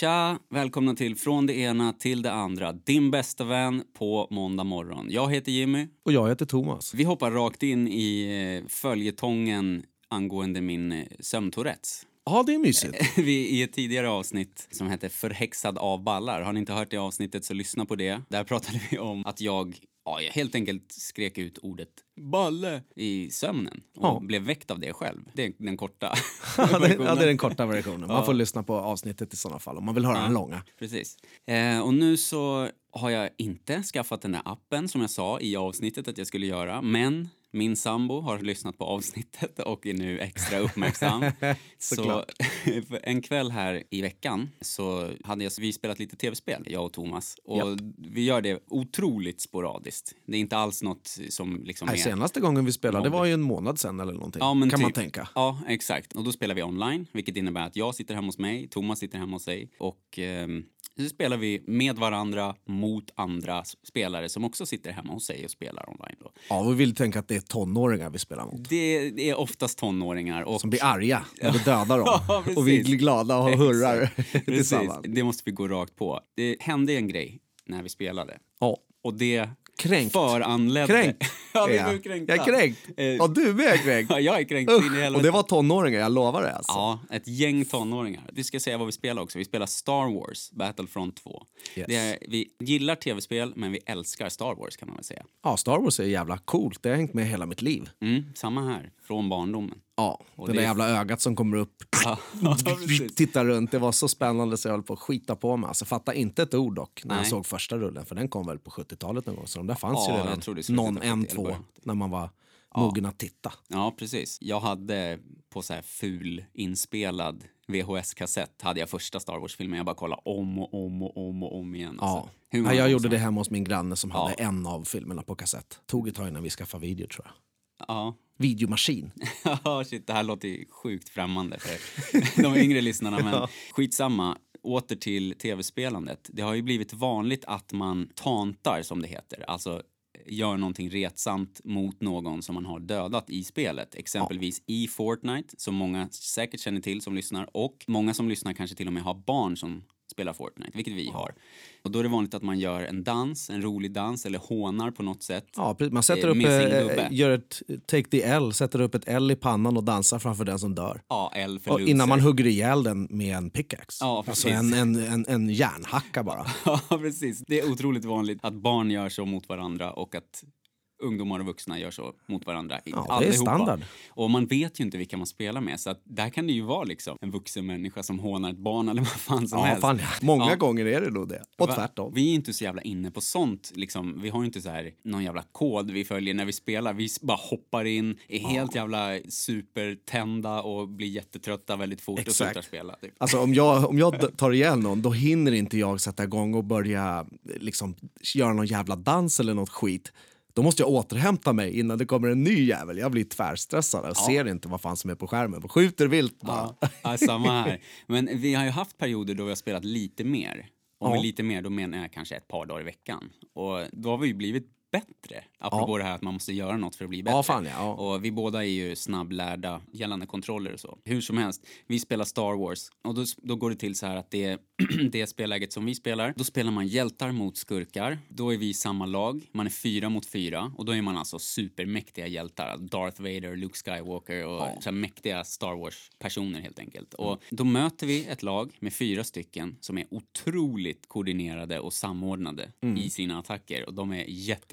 Tja! Välkomna till Från det ena till det andra. Din bästa vän på måndag morgon. Jag heter Jimmy. Och jag heter Thomas. Vi hoppar rakt in i eh, följetongen angående min eh, sömntourettes. Ja, det är mysigt. Vi, I ett tidigare avsnitt som hette Förhäxad av ballar. Har ni inte hört det avsnittet så lyssna på det. Där pratade vi om att jag ja, jag helt enkelt skrek ut ordet balle i sömnen och Ja. blev väckt av det själv. Det är den korta det, ja, versionen. det är den korta versionen. Man får lyssna på avsnittet i sådana fall om man vill höra Ja. den långa. Precis. Eh, och nu så har jag inte skaffat den där appen som jag sa i avsnittet att jag skulle göra. Men min sambo har lyssnat på avsnittet och är nu extra uppmärksam. så en kväll här i veckan så hade jag, vi spelat lite tv-spel, jag och Thomas. Och Japp. vi gör det otroligt sporadiskt. Det är inte alls något som liksom Nej, senaste gången vi spelade, det var ju en månad sen eller någonting. Ja, kan man typ. tänka. Ja, exakt. Och då spelar vi online, vilket innebär att jag sitter hemma hos mig, Thomas sitter hemma hos sig och ehm, så spelar vi med varandra mot andra spelare som också sitter hemma hos sig och spelar online. Då. Ja, vi vill tänka att det är tonåringar vi spelar mot. Det, det är oftast tonåringar och Som blir arga när vi dödar dem. Ja, och vi blir glada och hurrar tillsammans. Det måste vi gå rakt på. Det hände en grej när vi spelade Ja. och det Kränkt. föranledde... Kränkt. ja, vi jag. kränkta. Jag är kränkt. Eh, Ja, du är kränkt. Ja, jag är kränkt så in i Usch. helvete. Och det var tonåringar, jag lovar det alltså. Ja, ett gäng tonåringar. Vi ska säga vad vi spelar också. Vi spelar Star Wars Battlefront 2. Yes. Är, vi gillar tv-spel, men vi älskar Star Wars kan man väl säga. Ja, Star Wars är jävla coolt. Det har hängt med hela mitt liv. Mm, samma här, från barndommen. Ja, Och det det där är- jävla ögat som kommer upp. Ja, precis. Titta runt, det var så spännande så jag höll på att skita på mig. Alltså, fatta inte ett ord dock när jag Nej. såg första rullen, för den kom väl på 70-talet någon gång. Så de där fanns Ja, ju jag redan någon, en, 70 eller två, början av 80. när man var mogen att titta. Ja, precis. Jag hade på så här ful inspelad VHS-kassett hade jag första Star Wars-filmen. Jag bara kollade om och om och om och om igen. Ja. Alltså, Ja, jag gjorde det hemma hos min granne som hade Ja. en av filmerna på kassett. Tog ett tag innan vi skaffade video tror jag. Ja. Videomaskin. Ja, shit, det här låter ju sjukt främmande för de yngre lyssnarna. Men skitsamma. Åter till tv-spelandet. Det har ju blivit vanligt att man tantar, som det heter. Alltså gör någonting retsamt mot någon som man har dödat i spelet. Exempelvis i Fortnite, som många säkert känner till som lyssnar. Och många som lyssnar kanske till och med har barn som spelar Fortnite, vilket vi har. Och då är det vanligt att man gör en dans, en rolig dans eller hånar på något sätt. Ja, man sätter Eh, upp, eh, gör ett take the L, sätter upp ett L i pannan och dansar framför den som dör. Ja, L för Och loser. innan man hugger ihjäl den med en pickaxe. Ja, alltså precis. en, en, en, en järnhacka bara. Ja, precis. Det är otroligt vanligt att barn gör så mot varandra och att ungdomar och vuxna gör så mot varandra. Ja, det är Allihopa. standard. Och man vet ju inte vilka man spelar med så att där kan det ju vara liksom en vuxen människa som hånar ett barn eller vad fan som Ja, helst. fan, ja. Många Ja. gånger är det nog det. Och tvärtom. Vi är inte så jävla inne på sånt. Liksom. Vi har ju inte så här någon jävla kod vi följer när vi spelar. Vi bara hoppar in, är helt jävla supertända och blir jättetrötta väldigt fort och Exakt. slutar spela. Typ. Alltså om jag, om jag tar ihjäl någon, då hinner inte jag sätta igång och börja liksom, göra någon jävla dans eller något skit. Då måste jag återhämta mig innan det kommer en ny jävel. Jag blir tvärstressad och ser inte vad fan som är på skärmen. Och skjuter vilt bara. Ja, ja, samma här. Men vi har ju haft perioder då vi har spelat lite mer. Och med Ja. lite mer, då menar jag kanske ett par dagar i veckan. Och då har vi ju blivit bättre. Apropå det här att man måste göra något för att bli bättre. Ja, fan ja, ja. Och vi båda är ju snabblärda gällande kontroller och så. Hur som helst, vi spelar Star Wars. Och då, då går det till så här att det, det spelläget som vi spelar, då spelar man hjältar mot skurkar. Då är vi i samma lag. Man är fyra mot fyra. Och då är man alltså supermäktiga hjältar. Darth Vader, Luke Skywalker och så mäktiga Star Wars-personer helt enkelt. Och då möter vi ett lag med fyra stycken som är otroligt koordinerade och samordnade i sina attacker. Och de är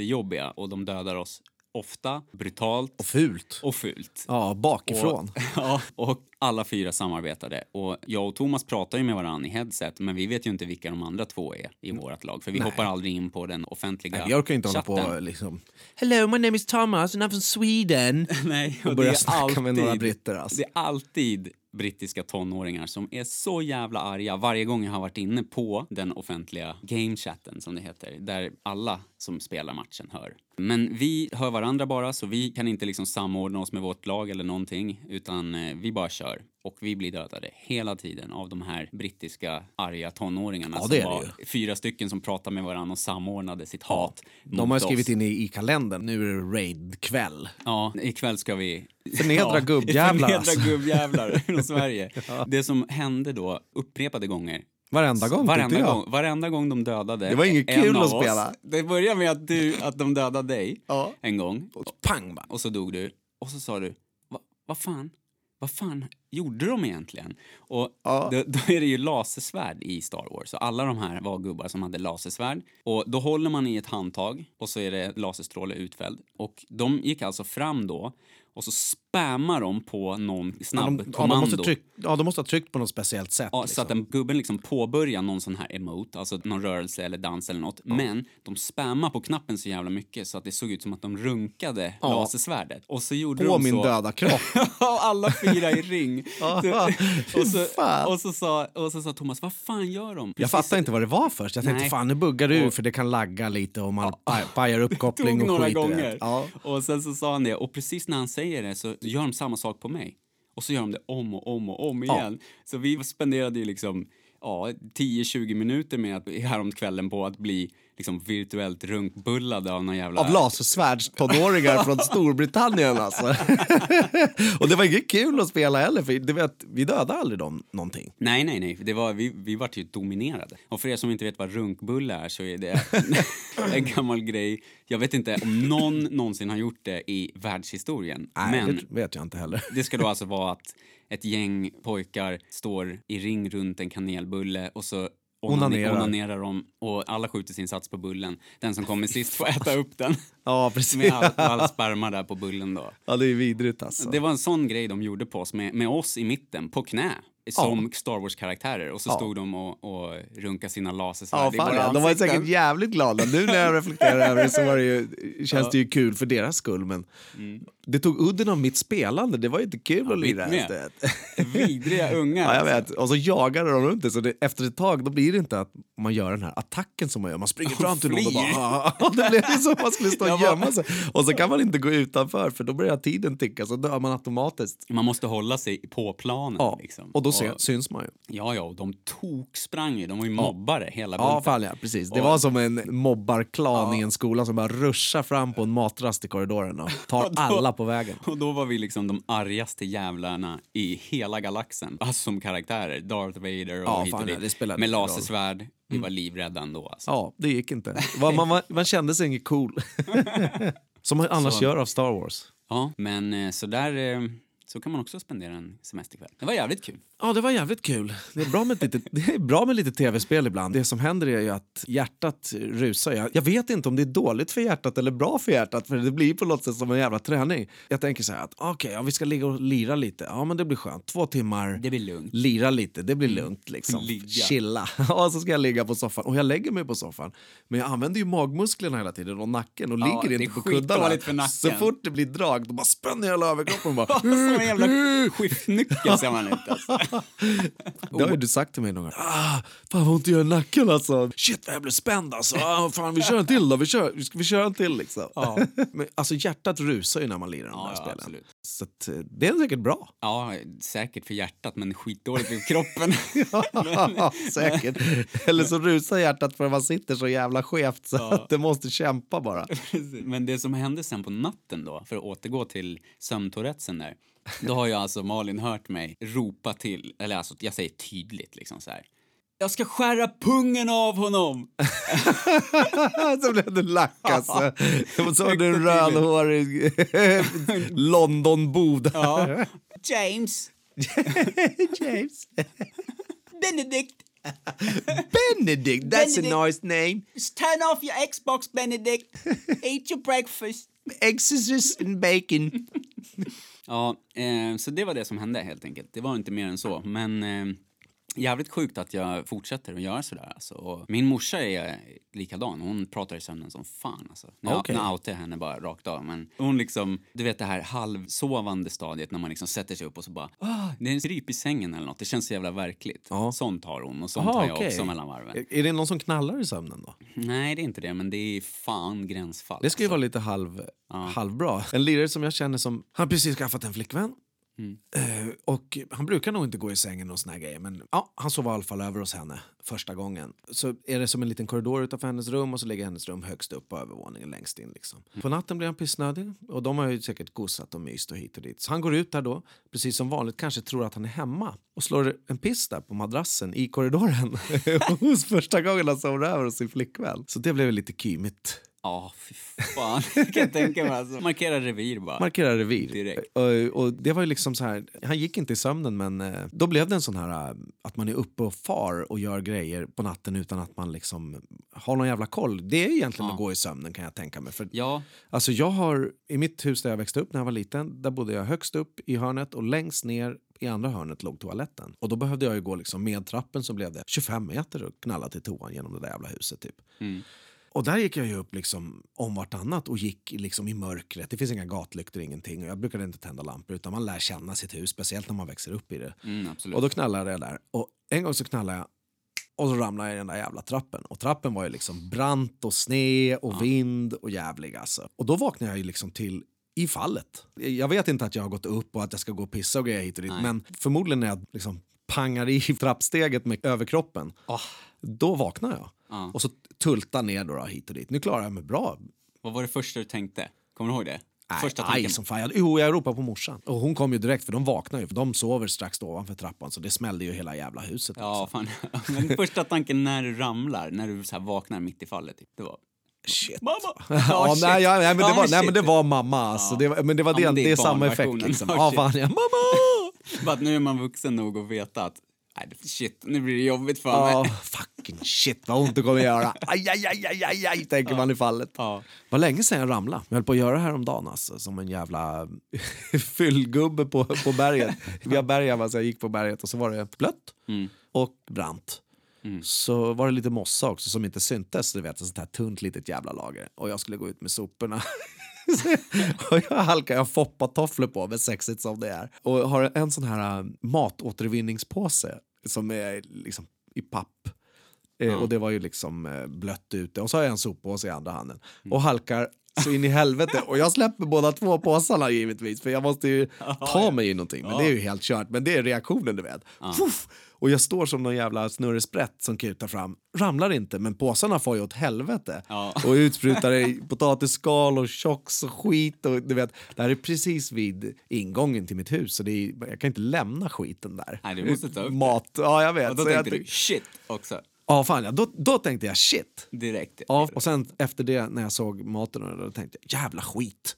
jättejobbiga och de dödar oss ofta, brutalt Och fult. och fult. Ja, bakifrån. Och, ja, och alla fyra samarbetade. Och jag och Thomas pratar ju med varandra i headset, men vi vet ju inte vilka de andra två är i vårt lag. För vi hoppar aldrig in på den offentliga Nej, jag orkar inte hålla chatten. på liksom... Hello, my name is Thomas and I'm from Sweden. Nej, Och och börja det är snacka med några alltid- britter alltså. Det är alltid brittiska tonåringar som är så jävla arga varje gång jag har varit inne på den offentliga gamechatten som det heter, där alla som spelar matchen hör. Men vi hör varandra bara, så vi kan inte liksom samordna oss med vårt lag eller någonting, utan eh, vi bara kör. Och vi blir dödade hela tiden av de här brittiska arga tonåringarna Ja, det som det var fyra stycken som pratade med varandra och samordnade sitt hat De har oss. skrivit in i, i kalendern, nu är det raid-kväll. Ja, ikväll ska vi... Förnedra gubbjävlar, Förnedra alltså. gubbjävlar från Sverige. Det som hände då upprepade gånger Varenda gång Varenda gång, varenda gång de dödade Det var inget en kul att oss. spela. Det började med att, du, att de dödade dig Ja. en gång. Och pang bara. Och så dog du. Och så sa du, "Va- vad fan? Vad fan gjorde de egentligen? Och Ja. då, då är det ju lasersvärd i Star Wars. Och alla de här var gubbar som hade lasersvärd. Och då håller man i ett handtag och så är det laserstråle utfälld. Och de gick alltså fram då och så spammar de på någon Men de, snabb ja, de, måste tryck, ja, de måste ha tryckt på något speciellt sätt. Ja, liksom. Så att den gubben liksom påbörjar någon sån här emote, alltså någon rörelse eller dans eller något. Men de spammar på knappen så jävla mycket så att det såg ut som att de runkade Ja. lasersvärdet. Och så gjorde På de min så. döda kropp. och alla fyra i ring. Ja, och, så, och, så sa, och så sa Thomas, vad fan gör de? Jag Precis fattade inte vad det var först. Jag tänkte Nej. fan nu buggar du Och- för det kan lagga lite och man paj- pajar uppkoppling och några skit. du vet. gånger. Ja. Och sen så sa han det, och precis när han säger det så gör de samma sak på mig. Och så gör de det om och om och om Ja. igen. Så vi spenderade ju liksom ja, 10-20 minuter med att, häromkvällen på att bli liksom virtuellt runkbullade av någon jävla... Av lasersvärdstonåringar från Storbritannien alltså. och det var inget kul att spela heller för det vet, vi dödade aldrig dem någonting. Nej, nej, nej. Det var, vi, vi var ju dominerade. Och för er som inte vet vad runkbulle är så är det en gammal grej. Jag vet inte om någon någonsin har gjort det i världshistorien. Nej, men det vet jag inte heller. det ska då alltså vara att ett gäng pojkar står i ring runt en kanelbulle och så Onanerar. onanerar de och alla skjuter sin sats på bullen. Den som kommer sist får äta upp den. Ja, precis. Med all, all sperma där på bullen då. Ja, det är vidrigt alltså. Det var en sån grej de gjorde på oss, med, med oss i mitten, på knä. Som Star Wars-karaktärer. Och så Ja. stod de och, och runkade sina lasersvärd Ja, fan, ja. De var säkert jävligt glada. Nu när jag reflekterar över det så var det ju, känns det ju kul för deras skull. Men det tog udden av mitt spelande. Det var ju inte kul att lira. Vidriga ungar. Ja, jag vet. Och så jagade de runt det. Så det, efter ett tag då blir det inte att man gör den här attacken som man gör. Man springer fram till någon och bara... "Ah." Det blev ju som att man skulle stå och gömma sig. Och så kan man inte gå utanför för då börjar tiden ticka så dör man automatiskt. Man måste hålla sig på planen. Ja, Liksom. och då sy- syns man ju. Ja, ja, och de toksprang ju. De var ju mobbare hela Ja, bunten. fan ja, precis. Det Och- var som en mobbarklan i en skola som bara ruschar fram på en matrast i korridoren och tar då- alla på vägen. Och då var vi liksom de argaste jävlarna i hela galaxen. Alltså som karaktärer. Darth Vader och Ja, hit och fan, ja, dit. det spelar Med lasersvärd. Vi var livrädda ändå. Alltså. Ja, det gick inte. Man, man, man kände sig inget cool. som man annars Så- gör av Star Wars. Ja, men eh, så där eh, så kan man också spendera en semesterkväll. Det var jävligt kul. Ja, det var jävligt kul. Det är bra med lite, det är bra med lite tv-spel ibland. Det som händer är ju att hjärtat rusar. Jag, jag vet inte om det är dåligt för hjärtat eller bra för hjärtat för det blir på något sätt som en jävla träning. Jag tänker så här att okej, ja, vi ska ligga och lira lite. Ja, men det blir skönt. Två timmar. Det blir lugnt. Lira lite, det blir lugnt liksom. Ligga. Chilla. Och så ska jag ligga på soffan. Och jag lägger mig på soffan. Men jag använder ju magmusklerna hela tiden och nacken och Ja, ligger inte på kuddarna. Så fort det blir drag då bara spänner jag hela överkroppen och bara... En jävla skiftnyckel ser man ut. Alltså. Det har ju du sagt till mig någon gång. Ah, fan vad ont det gör i nacken alltså. Shit vad jag blev spänd alltså. Ah, fan vi kör en till då. Vi kör, ska vi köra en till liksom? Ja. Men, alltså hjärtat rusar ju när man lirar de Ja, här ja, spelen. absolut. Så att, eh, det är säkert bra. Ja, säkert för hjärtat men skitdåligt för kroppen. säkert. Eller så rusar hjärtat för att man sitter så jävla skevt så att det måste kämpa bara. Men det som hände sen på natten då, för att återgå till sömntourettesen där. Då har ju alltså Malin hört mig ropa till, eller alltså jag säger tydligt liksom så här. Jag ska skära pungen av honom! så blev det lack alltså. Och så har du en rödhårig Londonbod. Ja. James! James. Benedict! Benedict, that's Benedict. a nice name. Turn off your Xbox, Benedict! Eat your breakfast! Exorcist and bacon. Ja, eh, så det var det som hände helt enkelt. Det var inte mer än så. Men eh, jävligt sjukt att jag fortsätter att göra sådär. Alltså. Och min morsa är likadan. Hon pratar i sömnen som fan. Alltså. Nu, nu outar jag henne bara rakt av. Men hon liksom, du vet det här halvsovande stadiet när man liksom sätter sig upp och så bara ah, det är en stryp i sängen eller något. Det känns så jävla verkligt. Ja. Sånt har hon och sånt Aha, har jag okej. också mellan varven. Är det någon som knallar i sömnen då? Nej, det är inte det. Men det är fan gränsfall. Det ska ju alltså. vara lite halv, halvbra. En lirare som jag känner som, han har precis skaffat en flickvän. Eh, och han brukar nog inte gå i sängen och såna här grejer men ja, han sov i alla fall över hos henne första gången. Så är det som en liten korridor utanför hennes rum och så ligger hennes rum högst upp på övervåningen längst in. Liksom. På natten blir han pissnödig och de har ju säkert gossat och myst och hit och dit. Så han går ut där då, precis som vanligt, kanske tror att han är hemma och slår en piss där på madrassen i korridoren hos första gången han sover över hos sin flickvän. Så det blev lite kymigt. Ja, fy fan. Jag kan tänka mig. Alltså. Markera revir bara. Markera revir. Direkt. Och, och det var ju liksom så här, han gick inte i sömnen men eh, då blev det en sån här eh, att man är uppe och far och gör grejer på natten utan att man liksom har någon jävla koll. Det är egentligen Ja. att gå i sömnen kan jag tänka mig. För, Ja, alltså jag har, i mitt hus där jag växte upp när jag var liten, där bodde jag högst upp i hörnet och längst ner i andra hörnet låg toaletten. Och då behövde jag ju gå liksom med trappen så blev det 25 meter och knalla till toan genom det där jävla huset typ. Mm. Och där gick jag ju upp liksom om vartannat och gick liksom i mörkret. Det finns inga gatlyktor, ingenting. Och jag brukade inte tända lampor utan man lär känna sitt hus, speciellt när man växer upp i det. mm. Och då knallade jag där. Och en gång så knallade jag och så ramlade jag i den där jävla trappen. Och trappen var ju liksom brant och sned och vind och jävlig alltså. Och då vaknade jag ju liksom till i fallet. Jag vet inte att jag har gått upp och att jag ska gå och pissa och grejer hit och dit. Men förmodligen när jag liksom pangar i trappsteget med överkroppen. Åh, Då vaknar jag. ja. Och så tultar ner då, då hit och dit. Nu klarar jag mig bra. Vad var det första du tänkte? Kommer du ihåg det? Nej, Första aj, som fan. Jag, jo, jag ropade på morsan. Och hon kom ju direkt för de vaknar ju. För de sover strax ovanför trappan så det smällde ju hela jävla huset. Ja, fan. Men första tanken när du ramlar, när du så vaknar mitt i fallet, typ, det var... Shit. Mamma! Ja, shit. nej, ja, nej, men det Ja, var, nej, men det var mamma. Alltså. Ja. Det var, men det var Ja, det, det det, är är samma effekt. Liksom. Oh, Ja, fan, ja, mamma! Bara att nu är man vuxen nog att veta att nej, shit, nu blir det jobbigt för mig. fucking shit vad ont det kommer göra. Aj, aj, aj, aj, aj, aj tänker man i fallet. Ja. var länge sedan jag ramlade. Jag höll på att göra det här om dagen alltså, som en jävla fyllgubbe på, på berget. Vi har berg hemma, så jag gick på berget och så var det blött Mm. och brant. Så var det lite mossa också som inte syntes, du vet, ett sånt här tunt litet jävla lager. Och jag skulle gå ut med soporna. och jag halkar, jag foppatofflor på mig, sexigt som det är. Och har en sån här äh, matåtervinningspåse som är liksom i papp. Eh, Och det var ju liksom eh, blött ute. Och så har jag en soppåse i andra handen. Och halkar så in i helvete. Och jag släpper båda två påsarna givetvis. För jag måste ju ta mig i någonting. Men det är ju helt kört. Men det är reaktionen du vet. Fuff! Och jag står som någon jävla snurresprätt som kutar fram. Ramlar inte, men påsarna får ju åt helvete. Ja. Och utsprutar potatisskal och tjocks och skit. Och, du vet, det här är precis vid ingången till mitt hus. Så det är, jag kan inte lämna skiten där. Nej, du måste ta upp. Mat, ja jag vet. Och då Så jag tänkte du tänk- shit också, Ja, fan ja. Då, då tänkte jag shit. direkt. Ja, och sen efter det när jag såg maten då tänkte jag jävla skit.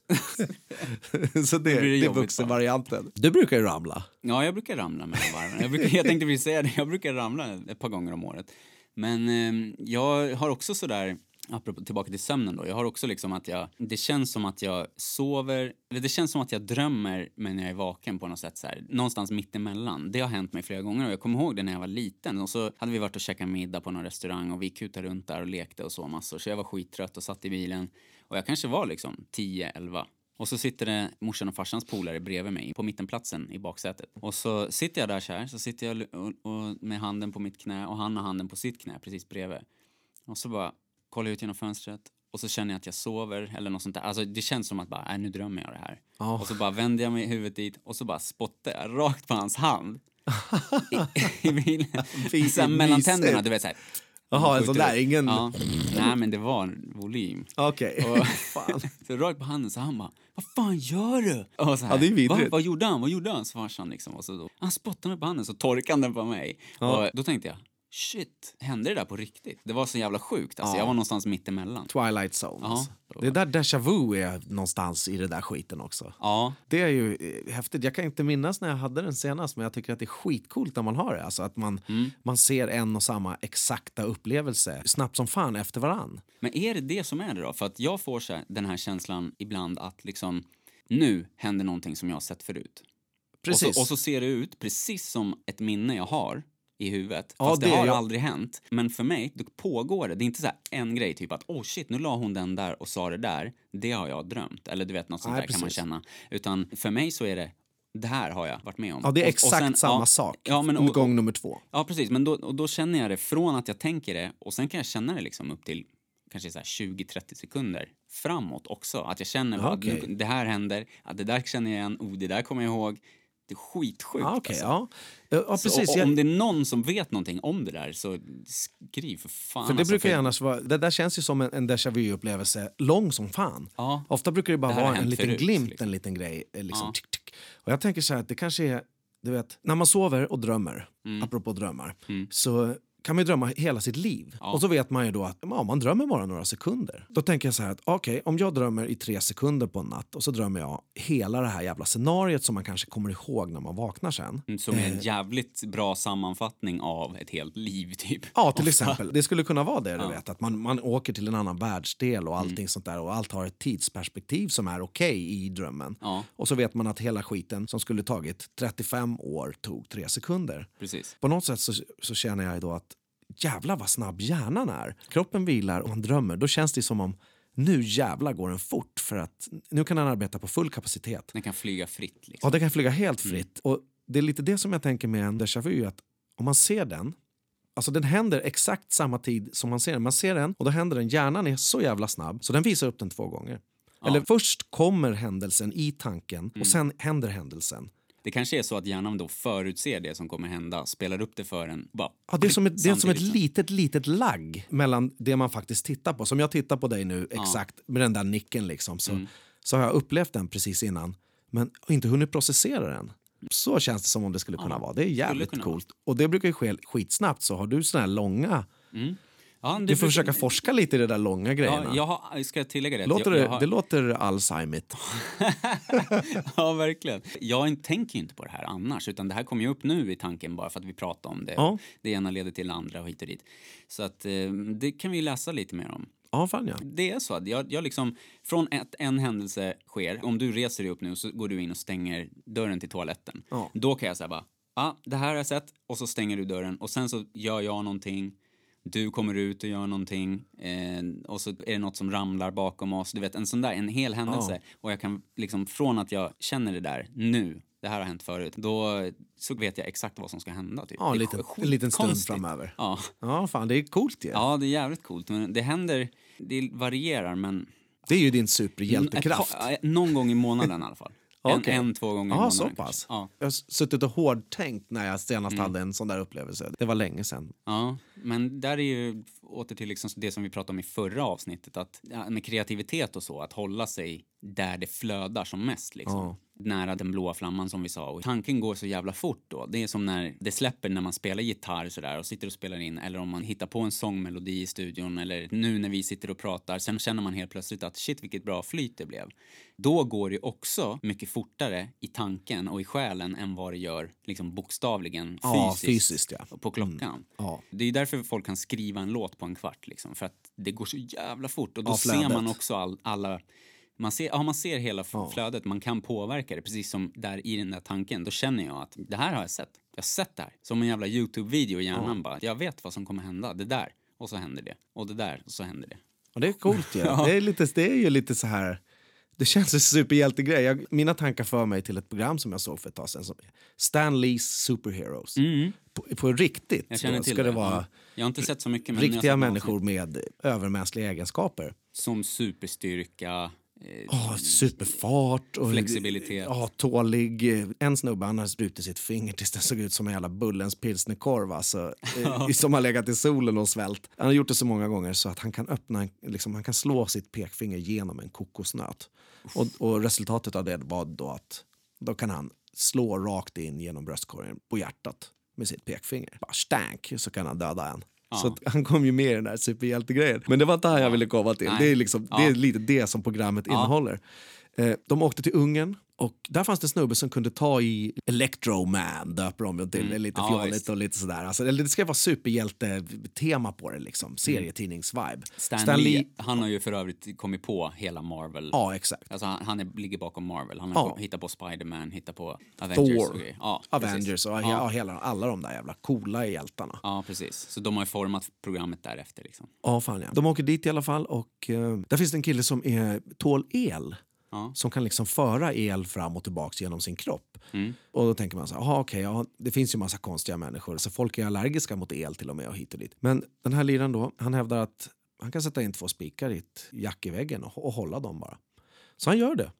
så det, det det är vuxenvarianten. Du brukar ju ramla. Ja, jag brukar ramla mellan varven. Jag, brukar, jag tänkte precis säga det, jag brukar ramla ett par gånger om året. Men eh, jag har också sådär, apropå tillbaka till sömnen då, jag har också liksom att jag, det känns som att jag sover, eller det känns som att jag drömmer men jag är vaken på något sätt så här, någonstans mittemellan. Det har hänt mig flera gånger och jag kommer ihåg det när jag var liten och så hade vi varit och käkat middag på någon restaurang och vi kutade runt där och lekte och så massor så jag var skittrött och satt i bilen och jag kanske var liksom 10-11 och så sitter det morsan och farsans polare bredvid mig på mittenplatsen i baksätet. Och så sitter jag där så här, så sitter jag och, och med handen på mitt knä och han har handen på sitt knä precis bredvid. Och så bara kollar ut genom fönstret och så känner jag att jag sover eller något sånt där. Alltså det känns som att bara, äh, nu drömmer jag det här. Ja. Och så bara vänder jag mig huvudet dit och så bara spottar jag rakt på hans hand. I, i bilen. Så mellan tänderna, du vet såhär. Jaha, en sån där, ingen... Ja. Nej men det var volym. Okej. Fan. Så rakt på handen så han bara, vad fan gör du? Och så här, Ja, det är vidrigt. Va? Vad gjorde han? Vad gjorde han? Så farsan liksom. Och så då, han spottade mig på handen så torkade han den på mig. Ja. Och då tänkte jag, shit, hände det där på riktigt? Det var så jävla sjukt. Alltså, Ja. Jag var någonstans mittemellan. Twilight Zone. Ja. Alltså. Det där déjà vu är någonstans i det där skiten också. Ja, Det är ju eh, häftigt. Jag kan inte minnas när jag hade den senast men jag tycker att det är skitcoolt när man har det. Alltså att man, Mm. man ser en och samma exakta upplevelse snabbt som fan efter varann. men är det det som är det då? För att jag får så här, den här känslan ibland att liksom, nu händer någonting som jag har sett förut. Precis. Och så, och så ser det ut precis som ett minne jag har i huvudet. Ja, Fast det, det har jag. aldrig hänt. Men för mig, då pågår det. Det är inte så här en grej, typ att oh shit, nu la hon den där och sa det där. Det har jag drömt. Eller du vet, något sånt Nej, där kan man precis. känna. Utan för mig så är det, det här har jag varit med om. ja, det är Och- och exakt sen- samma ja, sak. Ja, men, och, Gång nummer två. ja, precis. Men då, och då känner jag det från att jag tänker det och sen kan jag känna det liksom upp till kanske så här 20-30 sekunder framåt också. Att jag känner Ja, nu, det här händer, ja, det där känner jag igen, oh, det där kommer jag ihåg. Det är skitsjukt. Ja, okej, alltså. ja. Ja, ja, Så precis. o- Jag- om det är någon som vet någonting om det där så skriv för fan. För det alltså, brukar ju annars vara, det där känns ju som en, en déjà vu-upplevelse lång som fan. Ja. Ofta brukar det bara Det vara en liten förut, glimt, liksom. en liten grej. eh, Liksom, tick, tick. Och jag tänker så här att det kanske är, du vet, när man sover och drömmer, Mm. apropå drömmar, så kan man ju drömma hela sitt liv. Och så vet man ju då att ja, man drömmer bara några sekunder. Då tänker jag så här att okej, om jag drömmer i tre sekunder på en natt och så drömmer jag hela det här jävla scenariet som man kanske kommer ihåg när man vaknar sen. Mm, Som är en jävligt bra sammanfattning av ett helt liv, typ. Ja, till exempel. Det skulle kunna vara det. Du vet, att man, man åker till en annan världsdel och allting sånt där och allt har ett tidsperspektiv som är okej i drömmen. Ja. Och så vet man att hela skiten som skulle tagit 35 år tog tre sekunder. Precis. På något sätt så, så känner jag då att jävlar vad snabb hjärnan är. Kroppen vilar och man drömmer. Då känns det som om nu jävlar går den fort för att nu kan den arbeta på full kapacitet. Den kan flyga fritt. Liksom. Ja, det kan flyga helt fritt. Och det är lite det som jag tänker med en déjà vu, att om man ser den, alltså den händer exakt samma tid som man ser den. Man ser den och då händer den, hjärnan är så jävla snabb så den visar upp den två gånger. Eller först kommer händelsen i tanken och sen händer händelsen. Det kanske är så att hjärnan då förutser det som kommer hända, spelar upp det för en. Bara, Ja, det är som ett, det är som ett litet, litet lagg mellan det man faktiskt tittar på. Som jag tittar på dig nu exakt med den där nicken liksom. Så, så har jag upplevt den precis innan men inte hunnit processera den. Så känns det som om det skulle kunna vara. Det är jävligt coolt. Och det brukar ju ske skitsnabbt. Så har du såna här långa... Ja, det Du får försöka forska lite i de där långa grejerna. Ja, jag ska jag tillägga det? låter jag, det, jag har, det låter Alzheimer. ja, verkligen. Jag tänker inte på det här annars, utan det här kommer ju upp nu i tanken bara för att vi pratar om det. Ja. Det ena leder till det andra och hit och dit. Så att eh, det kan vi läsa lite mer om. Ja, fan ja. Det är så att jag, jag liksom, från att en händelse sker, om du reser dig upp nu så går du in och stänger dörren till toaletten. Ja. Då kan jag säga bara, ja, ah, det här har jag sett och så stänger du dörren och sen så gör jag någonting. Du kommer ut och gör någonting eh, och så är det något som ramlar bakom oss. Du vet, en sån där, en hel händelse. Och jag kan liksom, från att jag känner det där nu, det här har hänt förut, då så vet jag exakt vad som ska hända. Typ. ja en, liten, en liten stund konstigt. framöver. Ja. Ja, fan det är coolt ju. ja, det är jävligt coolt. Men det händer, det varierar men Det är ju din ett superhjältekraft. par- ja, någon gång i månaden i alla fall. En, Okej. en två gånger i Ja, månaden. så pass. Ja. Jag har suttit och hårdtänkt när jag senast hade en sån där upplevelse. Det var länge sedan. ja, men där är ju åter till liksom det som vi pratade om i förra avsnittet, att med kreativitet och så, att hålla sig där det flödar som mest. Liksom. Ja. Nära den blåa flamman som vi sa. Och tanken går så jävla fort då. Det är som när det släpper när man spelar gitarr sådär och sitter och spelar in eller om man hittar på en sångmelodi i studion eller nu när vi sitter och pratar. Sen känner man helt plötsligt att shit vilket bra flyt det blev. Då går det också mycket fortare i tanken och i själen än vad det gör liksom bokstavligen fysiskt, fysiskt, ja. Mm. på klockan. Ja. Det är därför folk kan skriva en låt på en kvart liksom, för att det går så jävla fort och då Ja, ser man också all, alla man ser, ja, man ser hela f- flödet, man kan påverka det precis som där i den där tanken. Då känner jag att det här har jag sett. Jag har sett det här. Som en jävla Youtube-video i hjärnan bara. Jag vet vad som kommer hända. Det där. Och så händer det. Och det där. Och så händer det. Och det är coolt ju. Det, är lite, det är ju lite så här... Det känns som en superhjältegrej. Jag, mina tankar för mig till ett program som jag såg för ett tag sedan. Stan Lee's Superheroes. På, på riktigt Mm. Ska det, det. vara Ja. Jag har inte sett så mycket. Men riktiga människor med övermänskliga egenskaper. Som superstyrka. Eh, Oh, superfart och Flexibilitet. Ja, tålig. En snubbe han har brutit sitt finger tills det såg ut som en jävla Bullens pilsnerkorv. Alltså, eh, som har legat i solen och svält. Han har gjort det så många gånger så att han kan öppna, liksom, han kan slå sitt pekfinger genom en kokosnöt. Och, och resultatet av det var då att då kan han slå rakt in genom bröstkorgen på hjärtat med sitt pekfinger. Bara stank så kan han döda en. Så att han kom ju med i den där superhjältegrejen. Men det var inte här jag ville komma till. Nej. Det är, liksom, det är lite det som programmet innehåller. Eh, de åkte till Ungern och där fanns det en snubbe som kunde ta i Electroman, döper de det till. Är Lite Mm. Ja, och lite sådär. Alltså, det ska vara superhjälte-tema på det, liksom. serietidnings-vibe. Mm. Stan, Lee, han har ju för övrigt kommit på hela Marvel. Ja, exakt. Alltså han, han är, ligger bakom Marvel. Han har Ja. hittat på Spider-Man, hittat på Avengers och Thor, grejer. Ja, Avengers precis. och Ja. hela, alla de där jävla coola hjältarna. Ja, precis. Så de har ju format programmet därefter liksom. Ja, fan ja. De åker dit i alla fall och eh, där finns det en kille som är, tål el. Ja. Som kan liksom föra el fram och tillbaka genom sin kropp. Mm. Och då tänker man så här, okej, ja, det finns ju massa konstiga människor. Så folk är allergiska mot el till och med och hit och dit. Men den här liran då, han hävdar att han kan sätta in två spikar i ett jack i väggen och, och hålla dem bara. Så han gör det.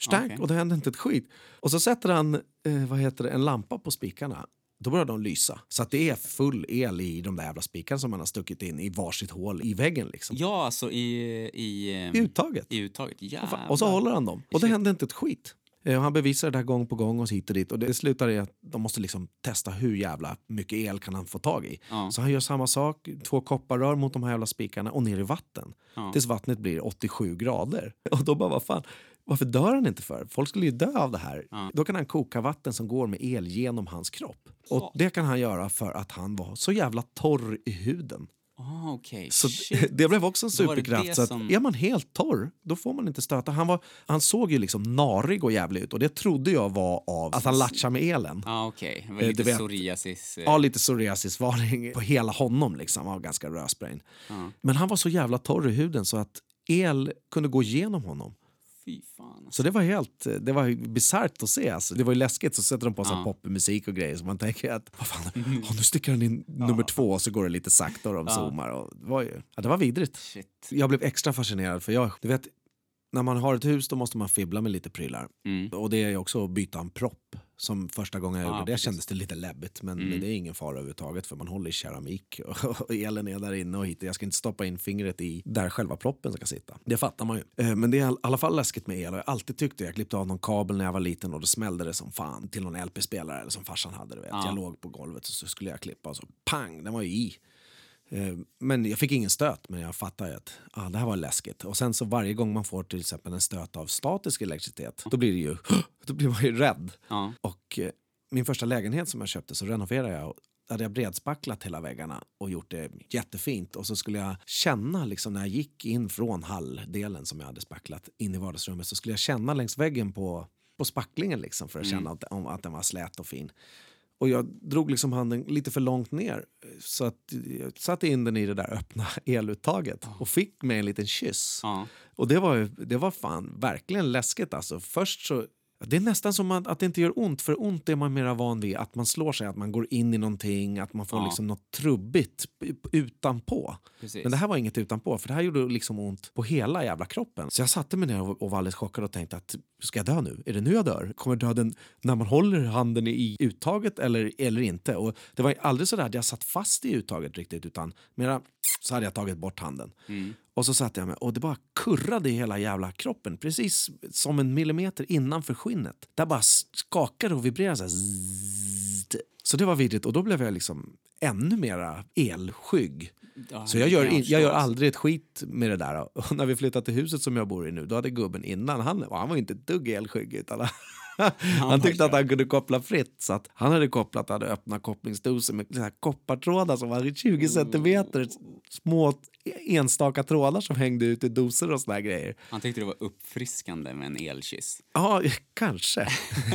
Stank Okej. och det hände inte ett skit. Och så sätter han eh, vad heter det, en lampa på spikarna. Då börjar de lysa. Så att det är full el i de där jävla spikarna som man har stuckit in i varsitt hål i väggen. Liksom. Ja, alltså i... I, ehm, I uttaget. I uttaget. Och Jävlar. fa- Och så håller han dem. Och det hände inte ett skit. Eh, Han bevisar det där gång på gång och hit och dit. Och det slutar i att de måste liksom testa hur jävla mycket el kan han få tag i. Ja. Så han gör samma sak, två kopparrör mot de här jävla spikarna och ner i vatten. Ja. Tills vattnet blir 87 grader. Och då bara, vad fan, varför dör han inte för? Folk skulle ju dö av det här. Ja. Då kan han koka vatten som går med el genom hans kropp. Och det kan han göra för att han var så jävla torr i huden. Ah, okej. Så Shit. det blev också en var det superkraft. det Så att som- Är man helt torr, då får man inte stöta. Han, var, han såg ju liksom narig och jävlig ut och det trodde jag var av att han latchade med elen. Ja, okej. Det var Eh, lite vet- psoriasis. eh, Ja, lite psoriasisvarning på hela honom. Liksom. Han var ganska rösbrain. Ja. Men han var så jävla torr i huden så att el kunde gå igenom honom. Fy fan. Alltså. Så det var helt det var bisarrt att se. Alltså. Det var ju läskigt. Så sätter de på Ja. popmusik och grejer så man tänker att vad fan, oh, nu sticker han in nummer två och så går det lite sakta och de zoomar. Och det, var ju, ja, det var vidrigt. Shit. Jag blev extra fascinerad för jag, du vet, när man har ett hus då måste man fibbla med lite prylar. Mm. Och det är ju också att byta en propp. Som första gången jag Ja, gjorde det precis. kändes det lite läbbigt men Mm. det är ingen fara överhuvudtaget för man håller i keramik och, och elen är där inne och hit. Jag ska inte stoppa in fingret i där själva proppen ska sitta. Det fattar man ju. Eh, Men det är i alla fall läskigt med el och jag alltid tyckt det. Jag klippte av någon kabel när jag var liten och då smällde det som fan till någon LP-spelare eller som farsan hade. Du vet. Ja. Jag låg på golvet och så skulle jag klippa och så pang, den var ju i. Eh, Men jag fick ingen stöt, men jag fattar ju att ah, det här var läskigt. Och sen så varje gång man får till exempel en stöt av statisk elektricitet, då blir det ju, då blir man ju rädd. Ja. Och eh, min första lägenhet som jag köpte så renoverade jag hade jag bredspacklat hela väggarna och gjort det jättefint. Och så skulle jag känna liksom när jag gick in från halldelen som jag hade spacklat in i vardagsrummet så skulle jag känna längs väggen på, på spacklingen liksom för att känna att, om, att den var slät och fin. Och jag drog liksom handen lite för långt ner så att jag satte in den i det där öppna eluttaget och fick mig en liten kyss. Ja. Och det var, det var fan verkligen läskigt alltså. Först så, det är nästan som att, att det inte gör ont, för ont är man mera van vid. Att man slår sig, att man går in i någonting, att man får Ja. liksom något trubbigt utanpå. Precis. Men det här var inget utanpå, för det här gjorde liksom ont på hela jävla kroppen. Så jag satte mig ner och, och var alldeles chockad och tänkte att ska jag dö nu? Är det nu jag dör? Kommer döden när man håller handen i uttaget eller, eller inte? Och det var aldrig så där att jag satt fast i uttaget riktigt, utan mera så hade jag tagit bort handen. Mm. Och så satte jag mig och det bara kurrade i hela jävla kroppen. Precis som en millimeter innanför skinnet. Där bara skakade och vibrerade så här. Så det var vidrigt och då blev jag liksom ännu mera elskygg. Ja, Så jag gör, jag gör aldrig ett skit med det där. Och när vi flyttade till huset som jag bor i nu, då hade gubben innan, han, han var inte ett dugg elskygg. Utan han tyckte att han kunde koppla fritt. Så att han hade kopplat, hade öppnat kopplingsdoser med så koppartrådar som var 20 centimeter. Små enstaka trådar som hängde ut i doser och såna här grejer. Han tyckte det var uppfriskande med en elkyss. Ja, kanske.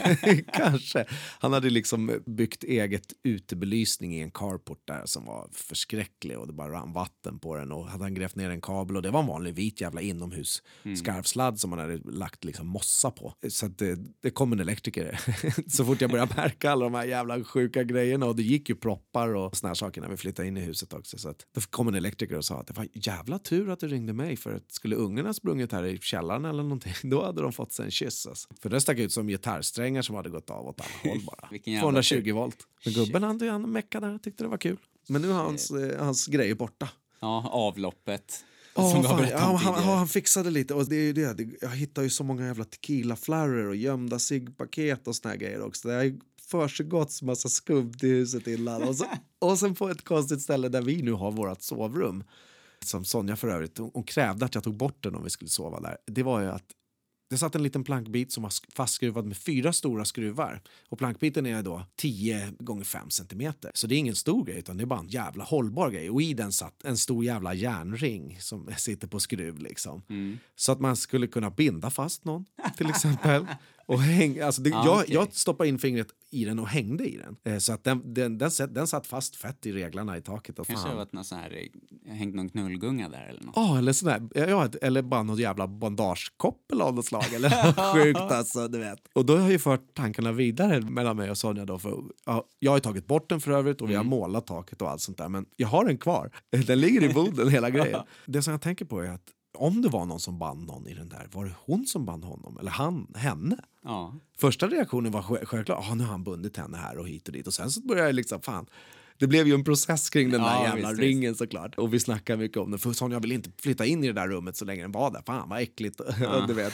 kanske. Han hade liksom byggt eget utebelysning i en carport där som var förskräcklig och det bara rann vatten på den och hade han grävt ner en kabel och det var en vanlig vit jävla inomhus skarvsladd som man hade lagt liksom mossa på. Så att det, det kom en elektriker så fort jag började märka alla de här jävla sjuka grejerna och det gick ju proppar och såna här saker när vi flyttade in i huset också. Så att då kom en elektriker och sa att var jävla tur att du ringde mig för att skulle ungarna sprungit här i källaren eller någonting då hade de fått sig en kyss. Alltså. För det stack ut som gitarrsträngar som hade gått av åt alla håll bara. Vilken jävla 220 tur. volt. Men gubben han, han meckade och tyckte det var kul. Men nu är hans, eh, hans grejer borta. Ja, avloppet. Har fan, ja, han, han fixade lite. Och det är det. Jag hittar ju så många jävla tequila-flarror och gömda ciggpaket och såna här grejer också. Det har försiggått massa skumt i huset innan. Och, så, och sen på ett konstigt ställe där vi nu har vårt sovrum. Som Sonja för övrigt, hon, hon krävde att jag tog bort den om vi skulle sova där. Det var ju att det satt en liten plankbit som var sk- fastskruvad med fyra stora skruvar. Och plankbiten är då 10 gånger 5 centimeter. Så det är ingen stor grej utan det är bara en jävla hållbar grej. Och i den satt en stor jävla järnring som sitter på skruv liksom. Mm. Så att man skulle kunna binda fast någon till exempel. Och häng, alltså det, Ah, jag, okej. jag stoppade in fingret i den och hängde i den. Eh, Så att den, den, den, satt- den satt fast fett i reglarna i taket. Och Kanske fan. varit någon sån här, eh, hängt någon knullgunga där eller något. Ja, eller, sån här, ja, eller bara något jävla bandagekoppel av något slag. Eller sjukt alltså, du vet. Och då har jag ju fört tankarna vidare mellan mig och Sonja. Då, för, ja, jag har tagit bort den för övrigt och vi har målat taket och allt sånt där. Men jag har den kvar. Den ligger i boden hela grejen. Det som jag tänker på är att om det var någon som band någon i den där, var det hon som band honom? Eller han, henne? Ja. Första reaktionen var själv- självklart, ah, nu har han bundit henne här och hit och dit. Och sen så började jag liksom, fan. Det blev ju en process kring den Ja, där jävla visst, ringen såklart. Och vi snackade mycket om det. För Sonja ville inte flytta in i det där rummet så länge den var där. Fan vad äckligt. du vet.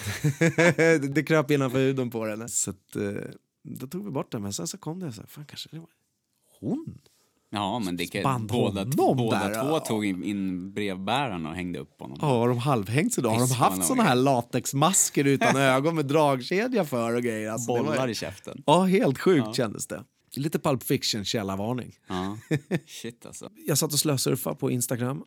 det kröp innanför huden på den. Så att, eh, då tog vi bort den. Men sen så kom det så här, fan kanske det var hon? Ja, men det kan, båda, båda där, två ja. tog in, in brevbäraren och hängde upp honom. Ja, har de halvhängt sig då? Har de haft såna här latexmasker utan ögon med dragkedja för och grejer? Alltså, det var- Bollar i käften. Ja, helt sjukt kändes det. Lite Pulp Fiction källarvarning. Ja. Shit alltså. Jag satt och slösurfade på Instagram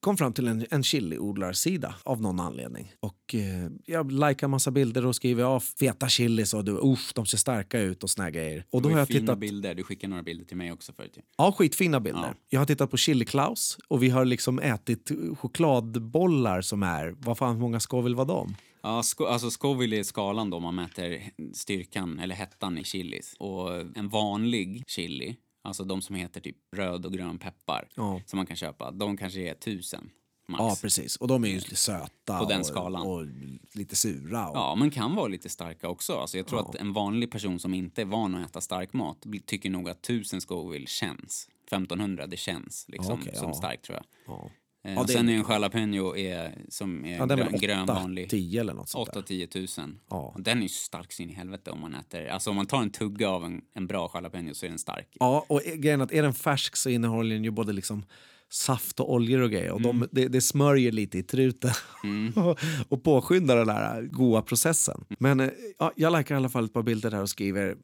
kom fram till en, en chiliodlarsida av någon anledning. Och eh, jag likar massa bilder och skriver ja, feta chilis och du, usch, de ser starka ut och såna grejer. Och då har jag fina tittat... bilder. Du skickade några bilder till mig också förut. Ja, skitfina bilder. Ja. Jag har tittat på Chili Klaus och vi har liksom ätit chokladbollar som är, vad fan hur många Scoville var de? Ja, sko- alltså Scoville är skalan då man mäter styrkan eller hettan i chilis. Och en vanlig chili, alltså de som heter typ röd och grön peppar Ja. som man kan köpa, de kanske är tusen max. Ja, precis. Och de är ju lite söta På den och, skalan. och lite sura. Och, Ja, men kan vara lite starka också. Alltså jag tror att en vanlig person som inte är van att äta stark mat tycker nog att 1000 Scoville känns. 1500, det känns liksom Okej, som ja. starkt tror jag. Ja. Eh, Ja, och sen är- en jalapeno är, som är Ja, den är grön, väl grön 8, vanlig. 10 eller något sånt där. 8-10 tusen. Ja. Och Den är ju stark så in i helvete om man äter. Alltså om man tar en tugga av en, en bra jalapeno så är den stark. Ja, och grejen är att är den färsk så innehåller den ju både liksom saft och oljor och grejer. Och Mm. de, det, det smörjer lite i truten och, och påskyndar den där goa processen. Men eh, ja, jag likar i alla fall ett par bilder där och skriver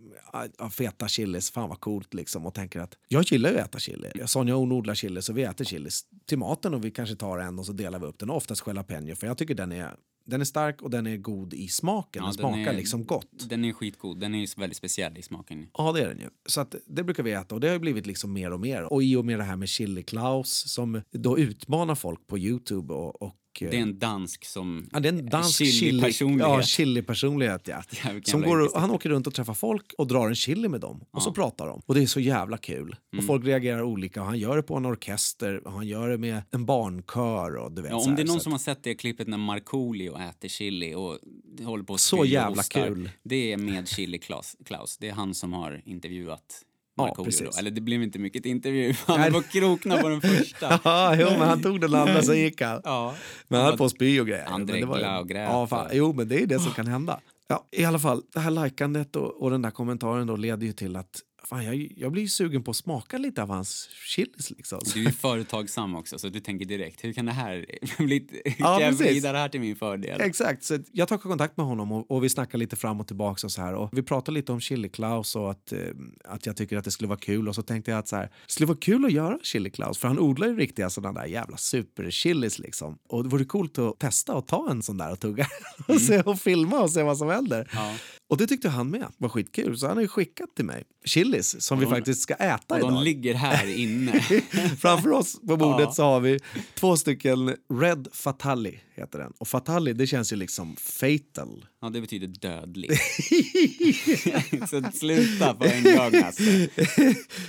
ja, feta chilis, fan vad coolt liksom. Och tänker att jag gillar ju att äta chili. Sonja och hon odlar chili så vi äter chilis till maten och vi kanske tar en och så delar vi upp den. Oftast jalapeno för jag tycker den är, den är stark och den är god i smaken. Ja, den den smakar är- liksom gott. Den är skitgod. Den är väldigt speciell i smaken. Ja, det är den ju. Så att det brukar vi äta och det har ju blivit liksom mer och mer. Och i och med det här med Chili Klaus som då utmanar folk på Youtube och... och eh, Det är en dansk som... Ja, det är en dansk chili, chili-personlighet. ja, chili-personlighet. Ja. Ja, Som går, och- han åker runt och träffar folk och drar en chili med dem. Och så pratar de. Och det är så jävla kul. Mm. Och folk reagerar olika. Och han gör det på en orkester och han gör det med en barnkör. Och du vet, Ja, om här, det är någon som har sett det klippet när Markoolio äter chili och håller på att Så jävla kul. Det är med Chili Klaus. Klaus. Det är han som har intervjuat Ja, Markoolio. då. precis. Eller det blev inte mycket intervju. Han var krokna på den första. Ja, jo, men han tog den andra så gick han. Ja. Men han höll på att spy och grejer. Det var ju- Glaugrät Ja, fan. och- Jo, men det är det som kan hända. Ja, I alla fall, det här likandet och, och den där kommentaren då leder ju till att fan, jag, jag blir sugen på att smaka lite av hans chilis. Liksom. Du är företagsam också, så du tänker direkt, hur kan det här bli... Ja, jag vrida det här till min fördel? Exakt, så jag tar kontakt med honom och, och vi snackar lite fram och tillbaka och så här. Och vi pratar lite om Chili Klaus och att, eh, att jag tycker att det skulle vara kul. Och så tänkte jag att så här, det skulle vara kul att göra Chili Klaus för han odlar ju riktiga sådana där jävla superchilis liksom. Och det vore coolt att testa och ta en sån där och tugga och, se, och filma och se vad som händer. Ja. Och det tyckte han med var skitkul så han har skickat till mig chilis som vi de- faktiskt ska äta Och de idag. ligger här inne. Framför oss på bordet Ja. så har vi två stycken Red Fatali heter den. Och Fatali det känns ju liksom fatal. Ja, det betyder dödlig. så sluta på en gång alltså.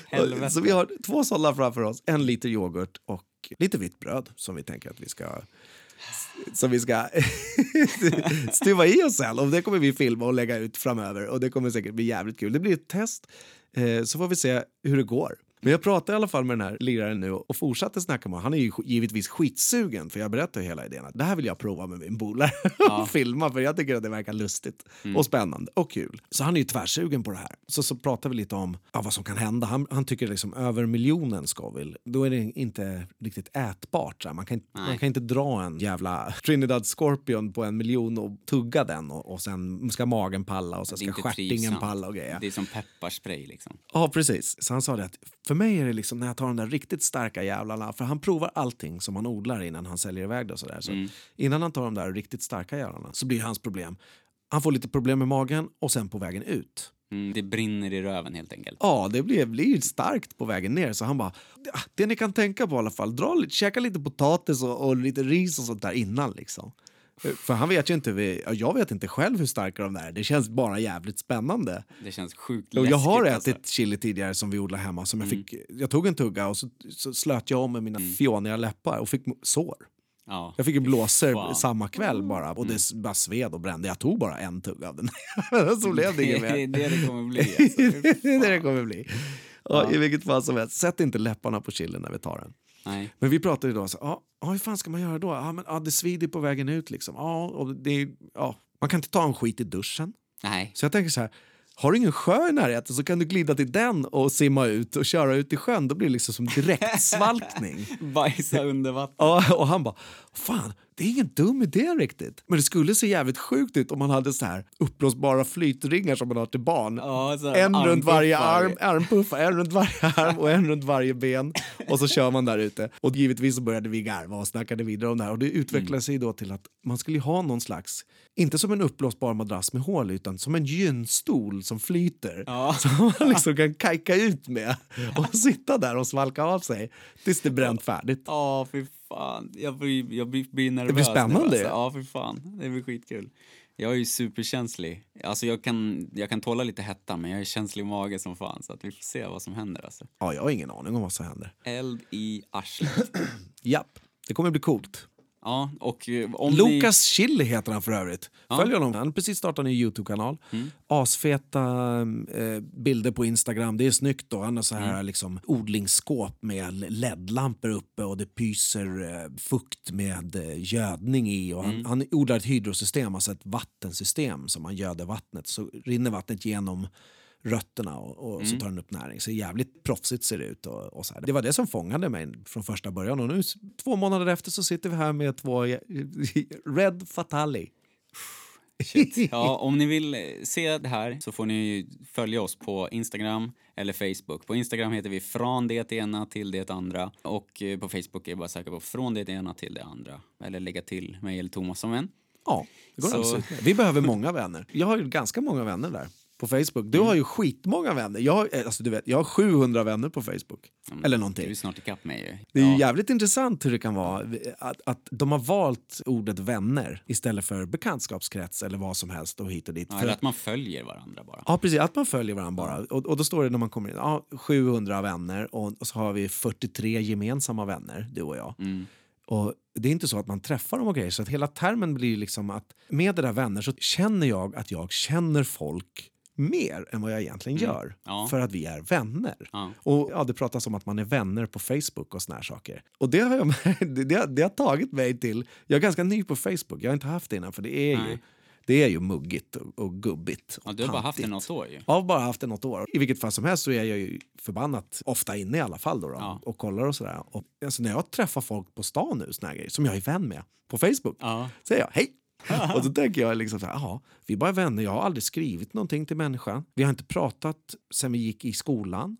Helvete. Så vi har två sådana framför oss, en liter yoghurt och lite vitt bröd som vi tänker att vi ska som vi ska stuva i oss sen. Och det kommer vi filma och lägga ut framöver. Och det kommer säkert bli jävligt kul. Det blir ett test, eh, så får vi se hur det går. Men jag pratade i alla fall med den här liraren nu och fortsatte snacka med honom. Han är ju givetvis skitsugen för jag berättade hela idén att det här vill jag prova med min polare och filma för jag tycker att det verkar lustigt och spännande och kul. Så han är ju tvärsugen på det här. Så, så pratade vi lite om ja, vad som kan hända. Han, han tycker liksom över miljonen Scoville, då är det inte riktigt ätbart. Så. Man, kan, man kan inte dra en jävla Trinidad Scorpion på en miljon och tugga den och, och sen ska magen palla och är ska stjärtingen palla och grejer. Det är som pepparspray liksom. Ja, precis. Så han sa det att för mig är det liksom när jag tar de där riktigt starka jävlarna, för han provar allting som han odlar innan han säljer iväg det och sådär. Så Mm. innan han tar de där riktigt starka jävlarna så blir hans problem, han får lite problem med magen och sen på vägen ut. Mm, det brinner i röven helt enkelt. Ja, det blir, blir starkt på vägen ner. Så han bara, "Ja, det ni kan tänka på i alla fall, dra käka lite potatis och, och lite ris och sånt där innan liksom. För han vet ju inte, jag vet inte själv hur starka de där är. Det känns bara jävligt spännande. Det känns sjukt Och läskigt. jag har alltså. ätit chili tidigare som vi odlar hemma. Som jag, fick, jag tog en tugga och så, så slöt jag om med mina fjonniga läppar och fick sår. Ja. Jag fick blåsor Fan. samma kväll bara och det bara sved och brände. Jag tog bara en tugga av den. så blev det Det inget är mer. det det kommer bli. Alltså. det är det det kommer bli. Ja, I vilket fall som helst, sätt inte läpparna på chillen när vi tar den. Nej. Men vi pratade idag så ja, ja, hur fan ska man göra då? Ja, men, ja, det svider på vägen ut liksom. Ja, och det, ja, man kan inte ta en skit i duschen. Nej. Så jag tänker så här, har du ingen sjö i närheten så kan du glida till den och simma ut och köra ut i sjön. Då blir det liksom som direktsvalkning. Bajsa under vatten. Ja, och han bara, fan, det är ingen dum idé riktigt. Men det skulle se jävligt sjukt ut om man hade så här uppblåsbara flytringar som man har till barn. Ja, en runt varje armpuffar. arm, armpuffar, en runt varje arm och en runt varje ben. Och så kör man där ute. Och givetvis så började vi garva och snackade vidare om det här. Och det utvecklade sig då till att man skulle ha någon slags, inte som en uppblåsbar madrass med hål, utan som en gynstol som flyter. Ja. Som man liksom kan kajka ut med och sitta där och svalka av sig tills det är bränt färdigt. Ja, fy fan. Jag blir, jag blir, nervös blir spännande, Nu, alltså. ja. Ja, fy fan. Det blir skitkul. Jag är ju superkänslig. Alltså jag kan, jag kan tåla lite hetta, men jag är känslig i magen som fan. Så att vi får se vad som händer alltså. Ja, jag har ingen aning om vad som händer. Eld i arslet. Japp, det kommer bli coolt. Ja, och eh, om ni... Lukas Chili heter han för övrigt. Följ honom. Han har precis startat en Youtube-kanal. Asfeta eh, bilder på Instagram. Det är snyggt. Då. Han har så här liksom, odlingsskåp med LED-lampor uppe och det pyser eh, fukt med eh, gödning i. Och han, han odlar ett hydrosystem, alltså ett vattensystem som han göder vattnet. Så rinner vattnet genom rötterna och, och så tar den upp näring. Så jävligt proffsigt ser det ut. Och, och så här. Det var det som fångade mig från första början. Och nu två månader efter så sitter vi här med två eh, Red Fatali. Ja, om ni vill eh, se det här så får ni följa oss på Instagram eller Facebook. På Instagram heter vi från det ena till det andra och eh, på Facebook är det bara söka på från det ena till det andra. Eller lägga till mig eller Thomas som vän. Ja, det går Så-. Vi behöver många vänner. Jag har ju ganska många vänner där på Facebook. Du har ju skitmånga vänner. Jag, har- alltså, du vet, jag har 700 vänner på Facebook. Eller Du är någonting. snart ikapp mig ju. Det är Ja. jävligt intressant hur det kan vara att, att de har valt ordet vänner istället för bekantskapskrets eller vad som helst och hit och dit. Ja, För eller att- att man följer varandra bara. Ja, precis. Att man följer varandra bara. Och, och då står det när man kommer in, ja, 700 vänner och, och så har vi 43 gemensamma vänner, du och jag. Mm. Och det är inte så att man träffar dem och grejer, så att hela termen blir liksom att med det där vänner så känner jag att jag känner folk mer än vad jag egentligen gör. Mm. Ja. För att vi är vänner. Ja. Och ja, Det pratas om att man är vänner på Facebook och såna här saker. Och det har, jag, det, det, har, det har tagit mig till... Jag är ganska ny på Facebook, jag har inte haft det innan för det är ju, det är ju muggigt och, och gubbigt. Och Ja, du har bara haft det något år ju. Jag har bara haft det något år. I vilket fall som helst så är jag ju förbannat ofta inne i alla fall då, då Ja. och kollar och sådär. Och, alltså, när jag träffar folk på stan nu, såna grejer, som jag är vän med på Facebook, Ja. säger jag hej. Och så tänker jag liksom så här, ja, vi är bara vänner, jag har aldrig skrivit någonting till människan. Vi har inte pratat sen vi gick i skolan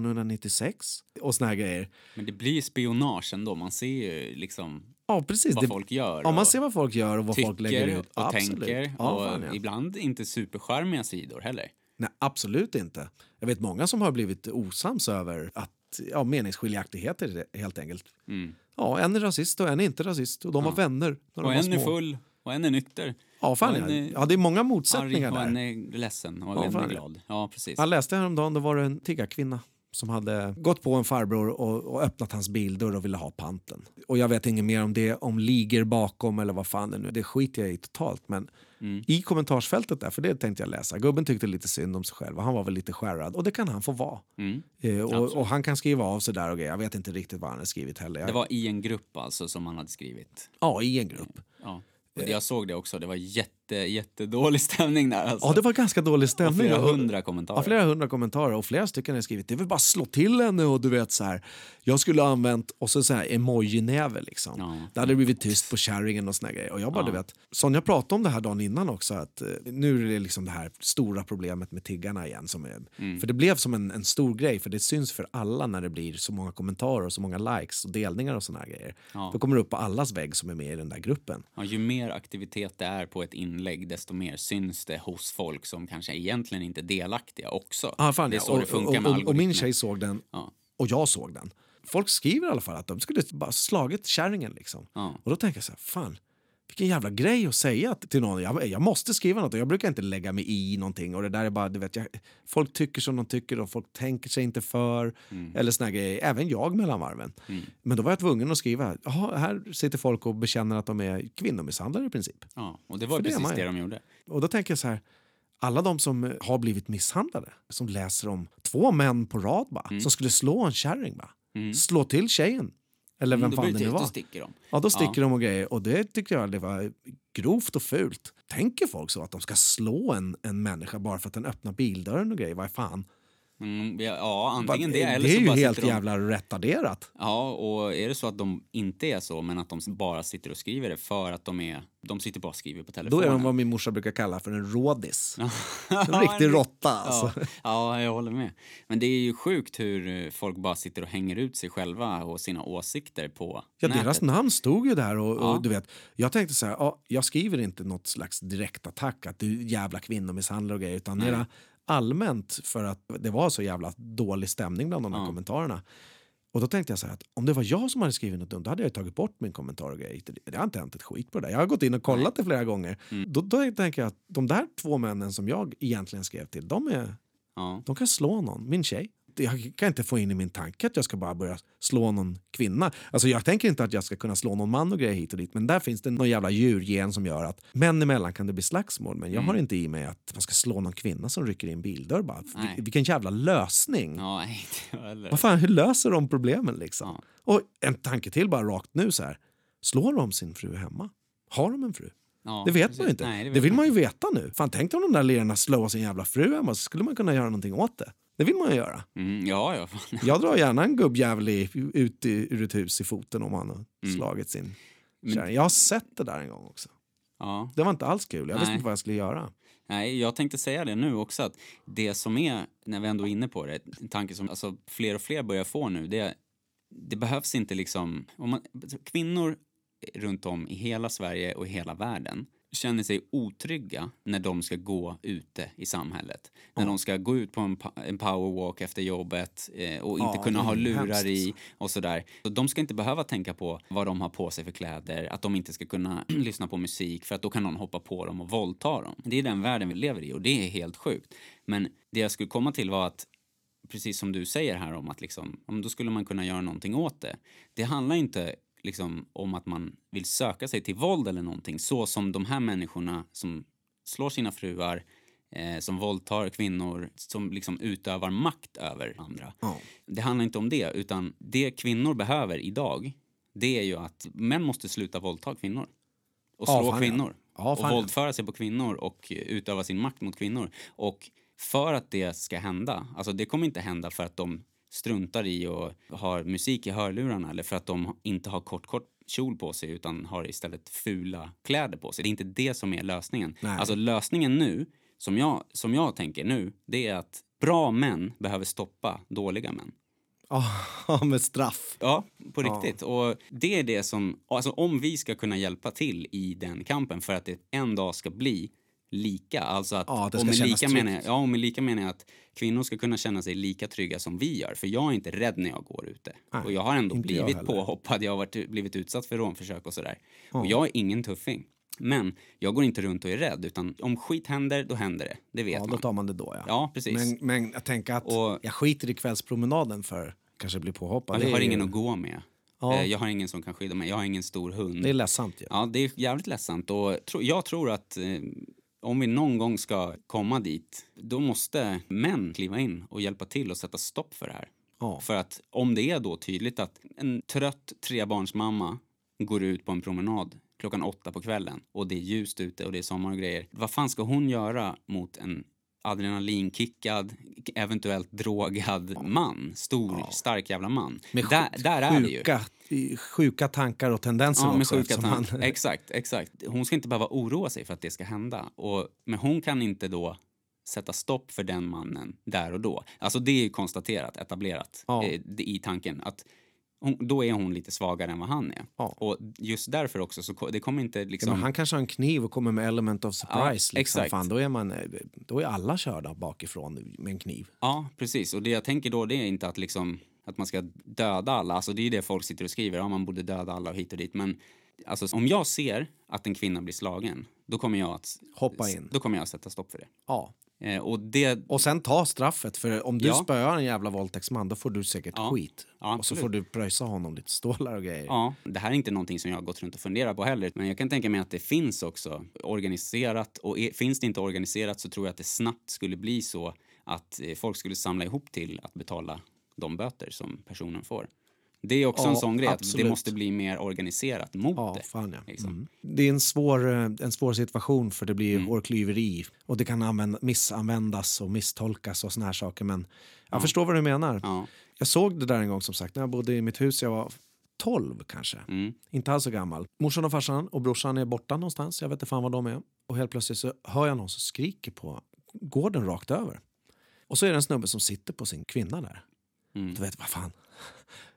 1996 och såna här grejer. Men det blir spionage ändå. Man ser ju liksom Ja, precis. vad Det, folk gör. ja, man ser vad folk gör och vad folk lägger ut. och Absolut. tänker. Ja, och fan, ja. ibland inte supercharmiga sidor heller. Nej, absolut inte. Jag vet många som har blivit osams över att, ja, meningsskiljaktigheter helt enkelt. Mm. Ja, en är rasist och en är inte rasist och de var vänner när de Och var en små. är full och en är nykter. Ja, fan en är ja, det är många Arg motsättningar och där. en är ledsen och Ja, en är glad. Ja, precis. Jag läste häromdagen, då var det en tiggarkvinna som hade gått på en farbror och, och öppnat hans bildörr och ville ha panten. Och jag vet inget mer om det, om ligger bakom eller vad fan det nu Det skiter jag i totalt. Men Mm. i kommentarsfältet där, för det tänkte jag läsa. Gubben tyckte lite synd om sig själv och han var väl lite skärrad. Och det kan han få vara. Mm. Eh, och, och han kan skriva av sig där och grejer. Jag vet inte riktigt vad han har skrivit heller. Jag, Det var i en grupp alltså som han hade skrivit. Ja, i en grupp. Ja. Och jag såg det också. Det var jätte, jättedålig stämning där. Alltså. Ja, det var ganska dålig och stämning. flera Och- hundra kommentarer. Ja, flera hundra kommentarer och flera stycken har skrivit det vill bara slå till henne och du vet så här. Jag skulle ha använt och så så här emoji-näve liksom. Ja. Det hade blivit tyst på kärringen och såna grejer. Och jag bara, du vet, Sonja pratade om det här dagen innan också att eh, nu är det liksom det här stora problemet med tiggarna igen. Som är, Mm. För det blev som en, en stor grej för det syns för alla när det blir så många kommentarer och så många likes och delningar och såna här grejer. Ja. Då kommer det upp på allas vägg som är med i den där gruppen. Ja, ju mer aktivitet det är på ett inlägg, desto mer syns det hos folk som kanske egentligen inte är delaktiga också. Ah, fan, det är ja. så och, det funkar och, med och, och min tjej såg den Ja. och jag såg den. Folk skriver i alla fall att de skulle bara slagit kärringen liksom. Ja. Och då tänker jag så här, fan, vilken jävla grej att säga till någon. Jag, jag måste skriva något och jag brukar inte lägga mig i någonting. Och det där är bara, du vet, jag, folk tycker som de tycker och folk tänker sig inte för. Eller såna grejer. Även jag mellan varven. Men då var jag tvungen att skriva. Här sitter folk och bekänner att de är kvinnomisshandlare i princip. Ja, och det var För det precis det, ju. de gjorde. Och då tänker jag så här. Alla de som har blivit misshandlade, som läser om två män på rad bara, Mm. som skulle slå en kärring. Bara. Slå till tjejen. Eller vem då fan det nu till- Då var. sticker de. Ja, då sticker de och grejer. Och det tycker jag det var grovt och fult. Tänker folk så att de ska slå en, en människa bara för att den öppnar bildörren och grejer? Vad fan? Mm, ja, antingen det, det eller är så ju helt de... jävla retarderat. Ja, och är det så att de inte är så, men att de bara sitter och skriver det för att de är... De sitter bara och skriver på Då telefonen. är de vad min morsa brukar kalla för en rådis. En riktig råtta alltså. Ja, ja, jag håller med. Men det är ju sjukt hur folk bara sitter och hänger ut sig själva och sina åsikter på Ja, nätet. deras namn stod ju där och, Ja. och du vet, jag tänkte så här, ja, jag skriver inte något slags direktattack att du jävla kvinnomisshandlare och grejer utan mera allmänt för att det var så jävla dålig stämning bland de här Ja. kommentarerna. Och då tänkte jag så här att om det var jag som hade skrivit något dumt då hade jag ju tagit bort min kommentar och grejer. Det har inte hänt ett skit på det där. Jag har gått in och kollat det flera gånger. Mm. Då, då tänker jag att de där två männen som jag egentligen skrev till, de, är, Ja. de kan slå någon. Min tjej. Jag kan inte få in i min tanke att jag ska bara börja slå någon kvinna. Alltså jag tänker inte att jag ska kunna slå någon man och grejer hit och dit. Men där finns det någon jävla djurgen som gör att män emellan kan det bli slagsmål. Men jag Mm. har inte i mig att man ska slå någon kvinna som rycker in bildörr bara. Nej. Vil- Vilken jävla lösning. Ja. Vad fan, hur löser de problemen liksom? Ja. Och en tanke till bara rakt nu så här. Slår de sin fru hemma? Har de en fru? Ja, Det vet precis. man ju inte. Nej, det, vet vill man ju veta nu. Fan, tänk om de där lirarna slår sin jävla fru hemma så skulle man kunna göra någonting åt det. Det vill man ju göra. Mm, ja, ja. Jag drar gärna en gubbjävel ut i, ur ett hus i foten om han har Mm. slagit sin kärring. Jag har sett det där en gång också. ja. Det var inte alls kul. Jag visste Nej. inte vad jag skulle göra. Nej, jag tänkte säga det nu också att det som är, när vi ändå är inne på det, en tanke som alltså, fler och fler börjar få nu, det, det behövs inte liksom, om man, kvinnor runt om i hela Sverige och i hela världen känner sig otrygga när de ska gå ute i samhället. När de ska gå ut på en, en powerwalk efter jobbet eh, och inte Ja, kunna ha lurar hemskt. i och sådär. Så de ska inte behöva tänka på vad de har på sig för kläder, att de inte ska kunna lyssna på musik för att då kan någon hoppa på dem och våldta dem. Det är den världen vi lever i och det är helt sjukt. Men det jag skulle komma till var att precis som du säger här om att liksom, om då skulle man kunna göra någonting åt det. Det handlar inte liksom om att man vill söka sig till våld eller någonting så som de här människorna som slår sina fruar, eh, som våldtar kvinnor, som liksom utövar makt över andra. Ja. Det handlar inte om det, utan det kvinnor behöver idag, det är ju att män måste sluta våldta kvinnor. Och slå ja. kvinnor. Ja, och våldföra sig på kvinnor och utöva sin makt mot kvinnor. Och för att det ska hända, alltså det kommer inte hända för att de struntar i och har musik i hörlurarna eller för att de inte har kort, kort kjol på sig utan har istället fula kläder på sig. Det är inte det som är lösningen. Nej. Alltså lösningen nu, som jag, som jag tänker nu, det är att bra män behöver stoppa dåliga män. Ja, med straff. Ja, på riktigt. Och det är det som, alltså om vi ska kunna hjälpa till i den kampen för att det en dag ska bli lika, alltså att, Ja, och med lika menar jag, ja, och med lika menar jag att kvinnor ska kunna känna sig lika trygga som vi gör, för jag är inte rädd när jag går ute. Nej, och jag har ändå jag blivit heller. påhoppad, jag har varit, blivit utsatt för rånförsök och sådär. Och jag är ingen tuffing. Men jag går inte runt och är rädd, utan om skit händer, då händer det. Det vet Ja, då man. tar man det då ja. Ja, precis. Men, men jag tänker att Och- jag skiter i kvällspromenaden för kanske bli påhoppad. Ja, jag har ju- ingen att gå med. Ja. Eh, Jag har ingen som kan skydda mig. Jag har ingen stor hund. Det är ledsamt ju. Ja, det är jävligt ledsamt. Och jag tror att eh, om vi någon gång ska komma dit, då måste män kliva in och hjälpa till och sätta stopp för det här. Ja. För att om det är då tydligt att en trött trebarnsmamma går ut på en promenad klockan åtta på kvällen och det är ljust ute och det är sommar och grejer. Vad fan ska hon göra mot en adrenalinkickad, eventuellt drogad man? Stor, stark jävla man. Med där, sjuk- där är det ju. Sjuka, tankar och tendenser Ja, också. sjuka han- Exakt, exakt. Hon ska inte behöva oroa sig för att det ska hända. Och, men hon kan inte då sätta stopp för den mannen där och då. Alltså det är ju konstaterat, etablerat Ja. eh, i tanken att hon, då är hon lite svagare än vad han är. Ja. Och just därför också så det kommer inte Ja, liksom... men han kanske har en kniv och kommer med element of surprise. Ja, liksom. exakt. Fan, då, är man, då är alla körda bakifrån med en kniv. Ja, precis. Och det jag tänker då det är inte att liksom att man ska döda alla. Alltså det är det folk sitter och skriver, ja man borde döda alla och hit och dit. Men alltså, om jag ser att en kvinna blir slagen, då kommer jag att... Hoppa in. Då kommer jag att sätta stopp för det. Ja. Eh, och det... Och sen ta straffet, för om du Ja. spöar en jävla våldtäktsman då får du säkert Ja. skit. Ja, och så får du pröjsa honom lite stålar och grejer. Ja, det här är inte någonting som jag har gått runt och funderat på heller. Men jag kan tänka mig att det finns också organiserat. Och är, finns det inte organiserat så tror jag att det snabbt skulle bli så att eh, folk skulle samla ihop till att betala de böter som personen får. Det är också Ja, en sån grej att det absolut. måste bli mer organiserat mot Ja, det. fan ja. liksom. Mm. Det är en svår, eh, en svår situation för det blir Mm. hårklyveri och det kan använda, missanvändas och misstolkas och såna här saker. Men jag förstår vad du menar. Ja. Jag såg det där en gång som sagt när jag bodde i mitt hus. Jag var 12 kanske. Mm. Inte alls så gammal. Morsan och farsan och brorsan är borta någonstans. Jag vet inte fan var de är. Och helt plötsligt så hör jag någon som skriker på gården rakt över. Och så är det en snubbe som sitter på sin kvinna där. Mm. Du vet, vad fan.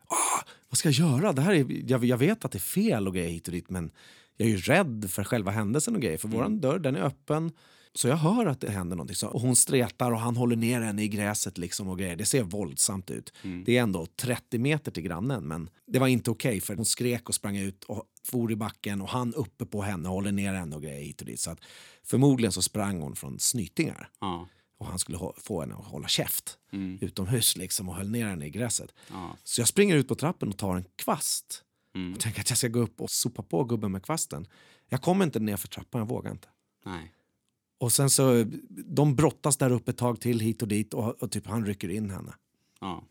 Ah, vad ska jag göra? Det här är, jag, jag vet att det är fel och grejer hit och dit men jag är ju rädd för själva händelsen och grejer. För våran dörr den är öppen. Så jag hör att det händer någonting. Så, och hon stretar och han håller ner henne i gräset liksom och grejer. Det ser våldsamt ut. Det är ändå 30 meter till grannen men det var inte okej för hon skrek och sprang ut och for i backen och han uppe på henne och håller ner henne och grejer hit och dit. Så att förmodligen så sprang hon från snytingar Ja. Och han skulle få henne att hålla käft Mm. utomhus liksom och höll ner henne i gräset. Ja. Så jag springer ut på trappen och tar en kvast. Mm. Och tänker att jag ska gå upp och sopa på gubben med kvasten. Jag kommer inte ner för trappan, jag vågar inte. Nej. Och sen så, de brottas där uppe ett tag till hit och dit och, och typ han rycker in henne. Ja.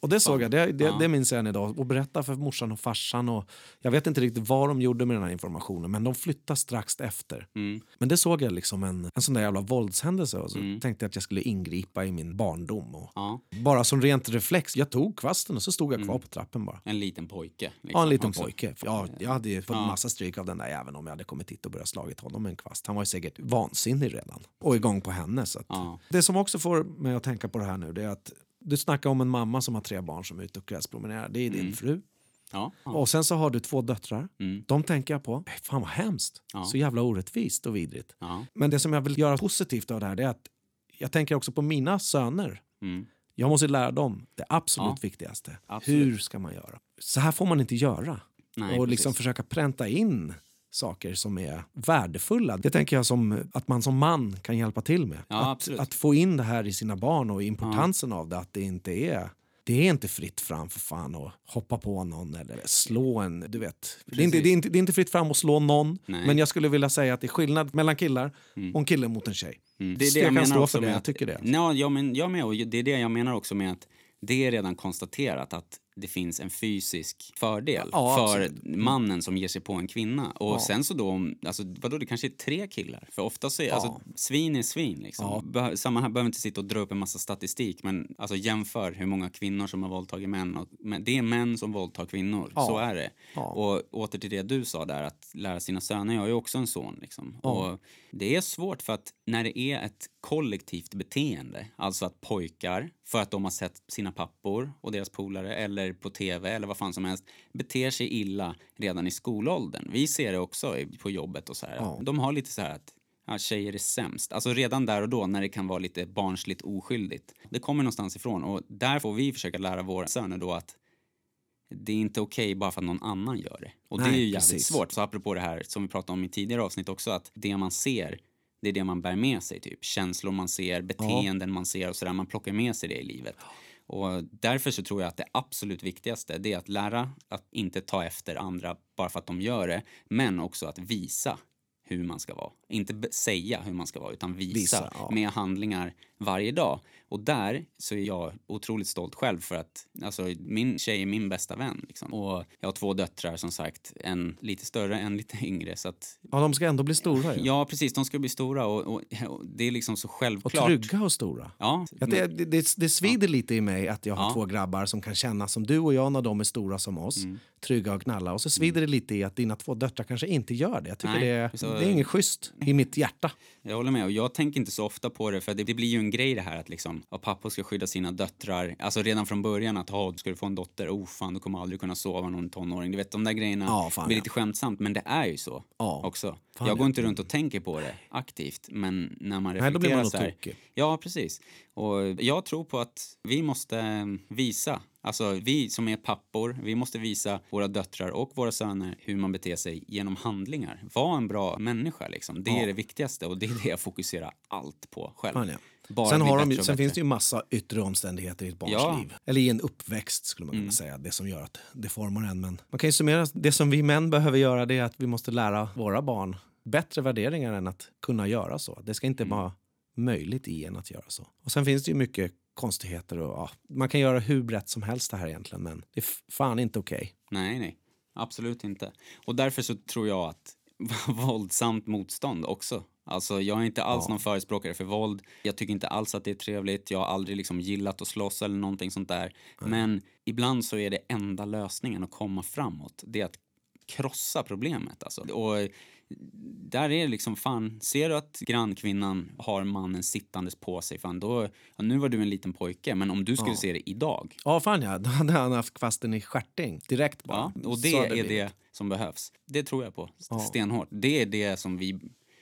Och det såg jag, det, det, Ja. det minns jag än idag. Och berätta för morsan och farsan. Och jag vet inte riktigt vad de gjorde med den här informationen men de flyttade strax efter. Mm. Men det såg jag liksom en, en sån där jävla våldshändelse och så Mm. tänkte jag att jag skulle ingripa i min barndom. Och Ja. bara som rent reflex, jag tog kvasten och så stod jag kvar på trappen bara. En liten pojke. Ja, liksom, en liten också. pojke. Ja, jag hade ju fått Ja. massa stryk av den där jäveln om jag hade kommit hit och börjat slagit honom med en kvast. Han var ju säkert vansinnig redan och igång på henne. Så att. Ja. Det som också får mig att tänka på det här nu det är att du snackar om en mamma som har tre barn som är ute och kvällspromenerar. Det är din Mm. fru. Ja. Ja. Och sen så har du två döttrar. Mm. De tänker jag på. Fan vad hemskt. Ja. Så jävla orättvist och vidrigt. Men det som jag vill göra positivt av det här är att jag tänker också på mina söner. Mm. Jag måste lära dem det absolut viktigaste. Absolut. Hur ska man göra? Så här får man inte göra. Nej, och liksom precis. försöka pränta in saker som är värdefulla. Det tänker jag som att man som man kan hjälpa till med. Ja, att, att få in det här i sina barn och importansen av det. Att det inte är det är inte fritt fram för fan att hoppa på någon eller slå en. Du vet. Det är, inte, det, är inte, det är inte fritt fram att slå någon. Nej. Men jag skulle vilja säga att det är skillnad mellan killar och en kille mot en tjej. Mm. Det är det jag jag kan stå för det, jag tycker det. Ja, ja, men jag med. Och det är det jag menar också med att det är redan konstaterat att det finns en fysisk fördel Ja, för absolut. mannen som ger sig på en kvinna. Och Ja. sen så då, alltså, vadå, det kanske är tre killar. För ofta så är, alltså, svin är svin liksom. Ja. Beh- Samma här, behöver inte sitta och dra upp en massa statistik, men alltså jämför hur många kvinnor som har våldtagit män. Och, men det är män som våldtar kvinnor, Ja. så är det. Ja. Och åter till det du sa där, att lära sina söner. Jag ju också en son liksom. Ja. Och det är svårt för att när det är ett kollektivt beteende, alltså att pojkar, för att de har sett sina pappor och deras polare eller på tv eller vad fan som helst, beter sig illa redan i skolåldern. Vi ser det också på jobbet och så här. Ja. De har lite så här att ja, tjejer är sämst. Alltså redan där och då när det kan vara lite barnsligt oskyldigt. Det kommer någonstans ifrån och där får vi försöka lära våra söner då att det är inte okej bara för att någon annan gör det. Och det Nej, är ju jävligt precis. svårt. Så apropå det här som vi pratade om i tidigare avsnitt också, att det man ser, det är det man bär med sig. Typ känslor man ser, beteenden man ser och sådär. Man plockar med sig det i livet. Och därför så tror jag att det absolut viktigaste det är att lära att inte ta efter andra bara för att de gör det, men också att visa hur man ska vara. Inte säga hur man ska vara, utan visa, Visa, ja. med handlingar varje dag. Och där så är jag otroligt stolt själv för att alltså, min tjej är min bästa vän. Liksom. Och jag har två döttrar som sagt, en lite större, en lite yngre. Så att, Ja, de ska ändå bli stora. ju. ja, precis, de ska bli stora och, och, och det är liksom så Och självklart. trygga och stora. Ja, Ja, det, det, det, svider lite i mig att jag har Ja. två grabbar som kan känna som du och jag när de är stora som oss. Mm. Trygga och knalla. Och så svider det lite i att dina två döttrar kanske inte gör det. Jag tycker Nej, det, är, så- det är inget schysst i mitt hjärta. Jag håller med och jag tänker inte så ofta på det för det, det blir ju en grej det här att liksom, att pappa ska skydda sina döttrar. Alltså redan från början att, ha ska du få en dotter, oh fan du kommer aldrig kunna sova någon tonåring. Du vet de där grejerna Ja, fan, blir ja. lite skämtsamt men det är ju så Ja, också. fan, jag går inte runt och tänker på det aktivt men när man Nej, då blir reflekterar man så här. tokig. Ja, precis. Och jag tror på att vi måste visa Alltså vi som är pappor, vi måste visa våra döttrar och våra söner hur man beter sig genom handlingar. Var en bra människa liksom. Det är det viktigaste och det är det jag fokuserar allt på själv. Ja, ja. Bara sen har de, sen finns det ju massa yttre omständigheter i ett barns Ja. liv. Eller i en uppväxt skulle man kunna Mm. säga. Det som gör att det formar en. Men man kan ju summera, det som vi män behöver göra det är att vi måste lära våra barn bättre värderingar än att kunna göra så. Det ska inte Mm. vara möjligt i en att göra så. Och sen finns det ju mycket konstigheter och ja, man kan göra hur brett som helst det här egentligen men det är fan inte okej. Nej, nej. Absolut inte. Och därför så tror jag att våldsamt motstånd också. Alltså jag är inte alls någon förespråkare för våld. Jag tycker inte alls att det är trevligt. Jag har aldrig liksom gillat att slåss eller någonting sånt där. Men ibland så är det enda lösningen att komma framåt. Det är att krossa problemet alltså. Och där är det liksom fan, ser du att grannkvinnan har mannen sittandes på sig, fan då, ja, nu var du en liten pojke, men om du skulle se det idag, Ja fan ja, då hade han haft kvasten i stjärting direkt bara. Ja, och det är blivit. det som behövs. Det tror jag på Ja. stenhårt. Det är det som vi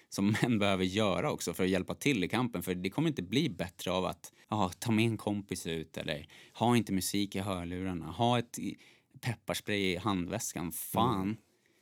som män behöver göra också för att hjälpa till i kampen. För det kommer inte bli bättre av att ja, ta med en kompis ut eller ha inte musik i hörlurarna, ha ett pepparspray i handväskan. Fan,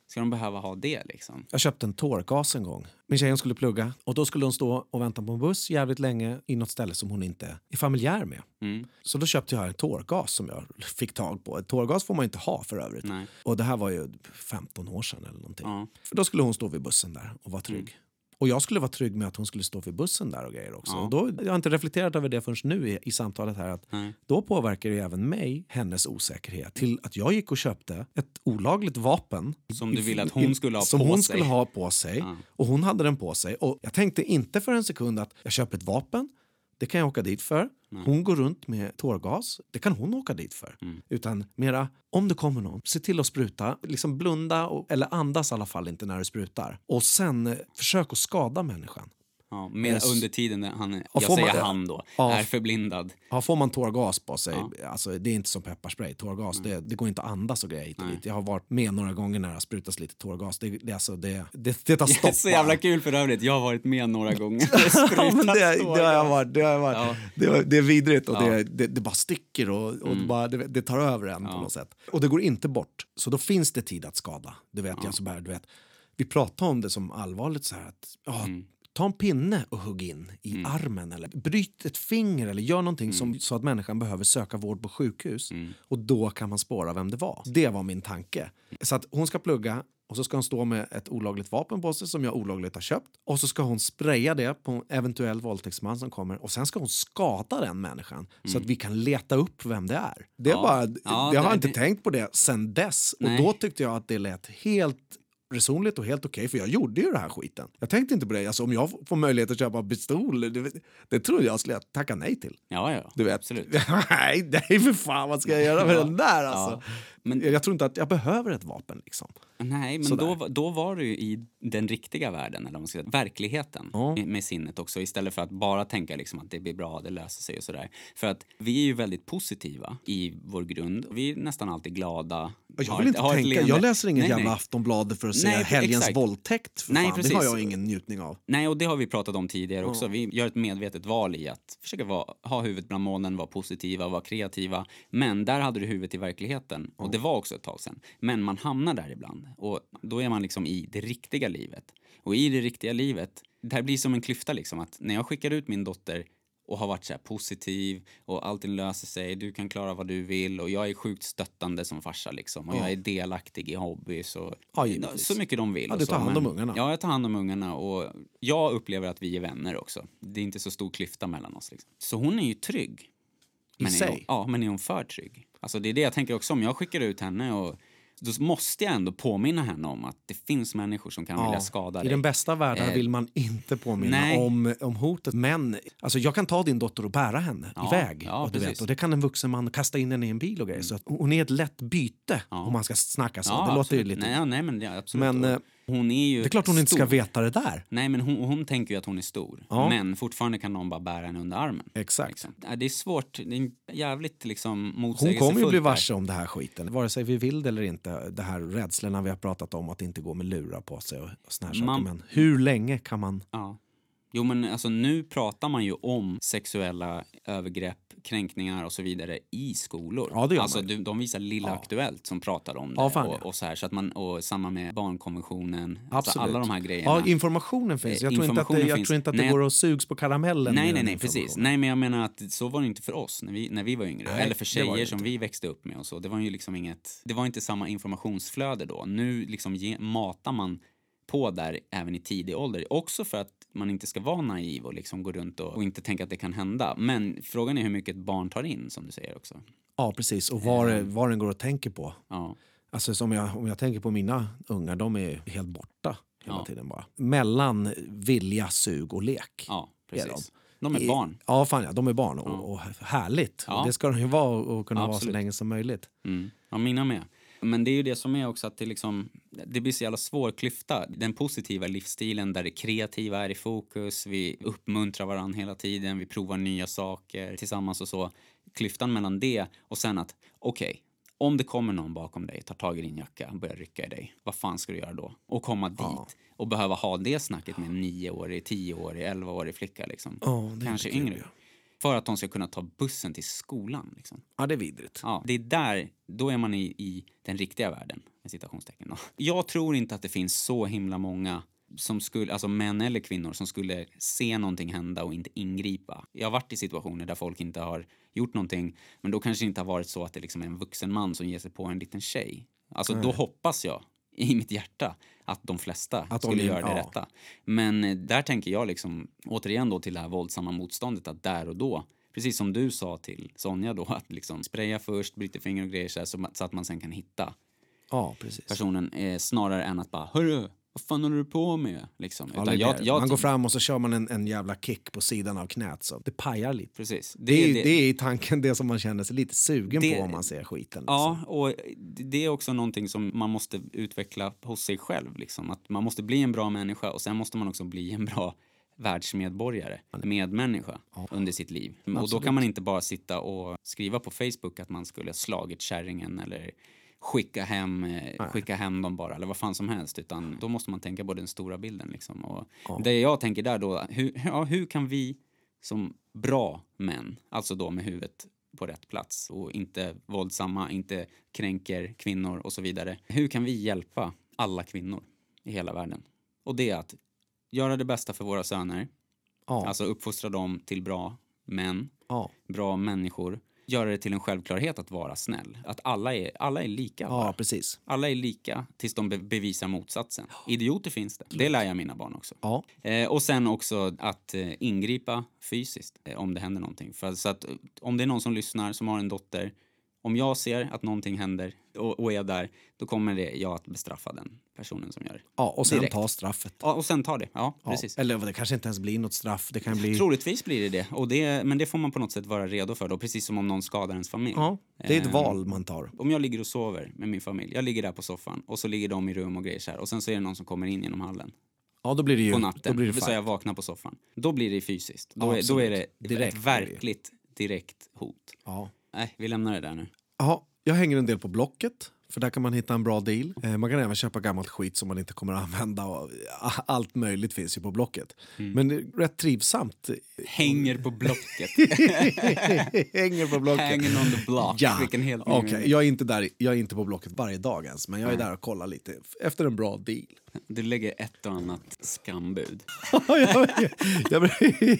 ska de behöva ha det liksom? Jag köpte en tårgas en gång. Min tjej skulle plugga och då skulle hon stå och vänta på en buss jävligt länge i något ställe som hon inte är familjär med. Mm. Så då köpte jag en tårgas som jag fick tag på. Tårgas får man inte ha för övrigt. Nej. Och det här var ju 15 år sedan eller någonting. Ja. För då skulle hon stå vid bussen där och vara trygg. Och jag skulle vara trygg med att hon skulle stå vid bussen där och grejer också. Ja. Och då, jag har inte reflekterat över det förrän nu i, i samtalet här. Att då påverkar det även mig, hennes osäkerhet. Till att jag gick och köpte ett olagligt vapen. Som du ville att hon skulle ha som på hon sig. skulle ha på sig. Ja. Och hon hade den på sig. Och jag tänkte inte för en sekund att jag köper ett vapen. Det kan jag åka dit för. Hon går runt med tårgas. Det kan hon åka dit för. Mm. Utan mera, om det kommer någon, se till att spruta. Liksom blunda, och, eller andas i alla fall inte när du sprutar. Och sen eh, försök att skada människan. Ja, med, Yes. under tiden han, Ja, jag säger man- han då, Ja. är förblindad. Ja, får man tårgas på sig, Ja. alltså, det är inte som pepparspray. Tårgas, det, det går inte att andas och grejer och. Jag har varit med några gånger när det har sprutats lite tårgas. Det, det, alltså, det, det, det tar Det stopp är så jävla kul för övrigt. Jag har varit med några gånger. ja, men det, det, har jag varit, det, har jag varit. Ja. Det, det är vidrigt och det, det, det bara sticker och, och det, bara, det, det tar över en på något sätt. Och det går inte bort. Så då finns det tid att skada. Det vet jag. Så bara, du vet, vi pratar om det som allvarligt så här att ja, Mm. Ta en pinne och hugg in i armen eller bryt ett finger eller gör någonting Mm. som, så att människan behöver söka vård på sjukhus. Och då kan man spåra vem det var. Det var min tanke. Så att hon ska plugga och så ska hon stå med ett olagligt vapen på sig som jag olagligt har köpt. Och så ska hon spraya det på en eventuell våldtäktsman som kommer. Och sen ska hon skada den människan så att vi kan leta upp vem det är. Det, Ja. bara, Ja, jag har det- inte det- tänkt på det sen dess. Nej. Och då tyckte jag att det lät helt resonligt och helt okej, för jag gjorde ju den här skiten. Jag tänkte inte på det. Alltså, om jag får möjlighet att köpa pistol, det, det tror jag skulle jag tacka nej till. Ja, ja. Du vet. Absolut. nej, nej för fan, vad ska jag göra med den där alltså? Ja. Men- Jag tror inte att jag behöver ett vapen liksom. Nej, men Sådär. då, då var du i den riktiga världen, eller vad man ska säga, verkligheten Ja. med, med sinnet också istället för att bara tänka liksom att det blir bra, det löser sig och sådär. För att vi är ju väldigt positiva i vår grund. Vi är nästan alltid glada. Jag vill inte ett tänka, jag läser ingen Nej, jävla nej. Aftonbladet för att se Nej, helgens exakt. våldtäkt. För Nej, fan. Det precis. har jag ingen njutning av. Nej, och det har vi pratat om tidigare också. Vi gör ett medvetet val i att försöka vara, ha huvudet bland molnen, vara positiva, vara kreativa. Men där hade du huvudet i verkligheten. Och det var också ett tag sedan. Men man hamnar där ibland. Och då är man liksom i det riktiga livet. Och i det riktiga livet, det här blir som en klyfta liksom. Att när jag skickar ut min dotter och har varit så här positiv och allting löser sig, du kan klara vad du vill och jag är sjukt stöttande som farsa liksom och Ja. jag är delaktig i hobbys och Ja, så mycket de vill. Ja, du så, tar hand om men- ungarna. Ja, jag tar hand om ungarna och jag upplever att vi är vänner också. Det är inte så stor klyfta mellan oss. Liksom. Så hon är ju trygg. I Men är hon, sig? ja, men är hon för trygg? Alltså det är det jag tänker också. Om jag skickar ut henne och då måste jag ändå påminna henne om att det finns människor som kan vilja skada I dig. den bästa världen Eh, vill man inte påminna nej. om, om hotet. Men alltså, jag kan ta din dotter och bära henne Ja, iväg. ja, och, du precis. vet, och det kan en vuxen man kasta in henne i en bil och grejer. Så att hon är ett lätt byte Ja. om man ska snacka så. Ja, det låter ju lite... Nej, ja, nej men absolut. Men, hon är ju Det är klart hon inte ska stor. veta det där. Nej, men hon, hon tänker ju att hon är stor. Ja. Men fortfarande kan någon bara bära henne under armen. Exakt. Liksom. Det är svårt. Det är jävligt liksom Hon motsägelsefullt. kommer ju bli varse om det här skiten. Vare sig vi vill det eller inte. Det här rädslorna vi har pratat om att inte gå med lurar på sig och, och såna här Man- saker. Men hur länge kan man... Ja. Jo, men alltså nu pratar man ju om sexuella övergrepp, kränkningar och så vidare i skolor. Ja, det gör alltså, man de, de visar Lilla Aktuellt som pratar om det. Ja, fan, och, ja. och så här, så att man, och samma med barnkonventionen. Alltså Absolut. alla de här grejerna. Ja, informationen finns. Jag tror inte att det, tror inte att det Nej. går och sugs på karamellen. Nej, nej, nej, precis. Nej, men jag menar att så var det inte för oss när vi, när vi var yngre. Nej, Eller för tjejer som vi växte upp med och så. Det var ju liksom inget, det var inte samma informationsflöde då. Nu liksom ge, matar man på där även i tidig ålder. Också för att man inte ska vara naiv och liksom gå runt och, och inte tänka att det kan hända. Men frågan är hur mycket ett barn tar in, som du säger också. Ja, precis. Och vad, det- vad den går och tänker på. Ja, Alltså som jag, om jag tänker på mina ungar, de är helt borta hela Ja. tiden bara. Mellan vilja, sug och lek. ja precis. De är barn. Ja, fan ja, de är barn och, och härligt. Ja. Och det ska de ju vara och kunna vara så Absolut. länge som möjligt. Mm. Ja, mina med. Men det är ju det som är också att det liksom, det blir så jävla svår klyfta. Den positiva livsstilen där det kreativa är i fokus, vi uppmuntrar varandra hela tiden, vi provar nya saker tillsammans och så. Klyftan mellan det och sen att, okej, om det kommer någon bakom dig, tar tag i din jacka och börjar rycka i dig, vad fan ska du göra då? Och komma dit och behöva ha det snacket med en nioårig, tioårig, elvaårig flicka liksom. Ja, Kanske yngre. ja. För att de ska kunna ta bussen till skolan liksom. Ja, det är vidrigt. Ja, det är där, då är man i, i den riktiga världen, med citationstecken. Jag tror inte att det finns så himla många som skulle, alltså män eller kvinnor som skulle se någonting hända och inte ingripa. Jag har varit i situationer där folk inte har gjort någonting, men då kanske det inte har varit så att det liksom är en vuxen man som ger sig på en liten tjej. Alltså då hoppas jag i mitt hjärta att de flesta Att skulle göra det ja. rätta. Men eh, där tänker jag liksom, återigen då till det här våldsamma motståndet, att där och då Precis som du sa till Sonja då, att liksom spraya först, bryta finger och grejer så, här, så, att man sen kan hitta Ja, personen eh, snarare än att bara “Hörru, vad fan håller du på med?” liksom. Ja, det jag, det. jag, man går fram och så kör man en, en jävla kick på sidan av knät så det pajar lite. Precis. Det, är, det är i tanken det som man känner sig lite sugen Det- på om man ser skiten. Liksom. Ja, och det är också någonting som man måste utveckla hos sig själv. Liksom. Att man måste bli en bra människa och sen måste man också bli en bra världsmedborgare, medmänniska under sitt liv. Och då kan man inte bara sitta och skriva på Facebook att man skulle ha slagit kärringen eller skicka hem, eh, skicka hem dem bara eller vad fan som helst utan då måste man tänka på den stora bilden liksom. Och Det jag tänker där då, hur, ja, hur kan vi som bra män, alltså då med huvudet på rätt plats och inte våldsamma, inte kränker kvinnor och så vidare. Hur kan vi hjälpa alla kvinnor i hela världen? Och det är att göra det bästa för våra söner, Ja, alltså uppfostra dem till bra män, ja, bra människor. Göra det till en självklarhet att vara snäll. Att alla är, alla är lika. ja, precis. Alla är lika tills de be- bevisar motsatsen. Idioter finns det. Det lär jag mina barn också. Ja, Eh, och sen också att eh, ingripa fysiskt eh, om det händer någonting. För, så att, eh, om det är någon som lyssnar som har en dotter, om jag ser att någonting händer och, och är där, då kommer det, jag att bestraffa den personen som gör det. ja och sen Direkt. ta straffet. Ja, och sen ta det. Ja, Ja. precis. Eller det kanske inte ens blir något straff. Det kan bli... Troligtvis blir det det. Och det. Men det får man på något sätt vara redo för då, precis som om någon skadar ens familj. Ja, det är ett Ehm, val man tar. Om jag ligger och sover med min familj, jag ligger där på soffan och så ligger de i rum och grejer så här och sen så är det någon som kommer in genom hallen Ja, då blir det ju... på Då natten. blir det säga jag fight. vaknar på soffan. Då blir det fysiskt. Då, Ja, är, då absolut. är det Direkt ett blir det ju. verkligt direkt hot. Ja. Nej, vi lämnar det där nu. Ja, jag hänger en del på Blocket, för där kan man hitta en bra deal. Eh, man kan även köpa gammalt skit som man inte kommer att använda. Och, allt möjligt finns ju på Blocket. Mm. Men det är rätt trivsamt. Hänger på Blocket. hänger på Blocket. Hanging on the block. Ja, Vilken helt okej. Jag, är inte där, jag är inte på Blocket varje dag ens, men jag är där och kollar lite efter en bra deal. Du lägger ett och annat skambud. jag, jag,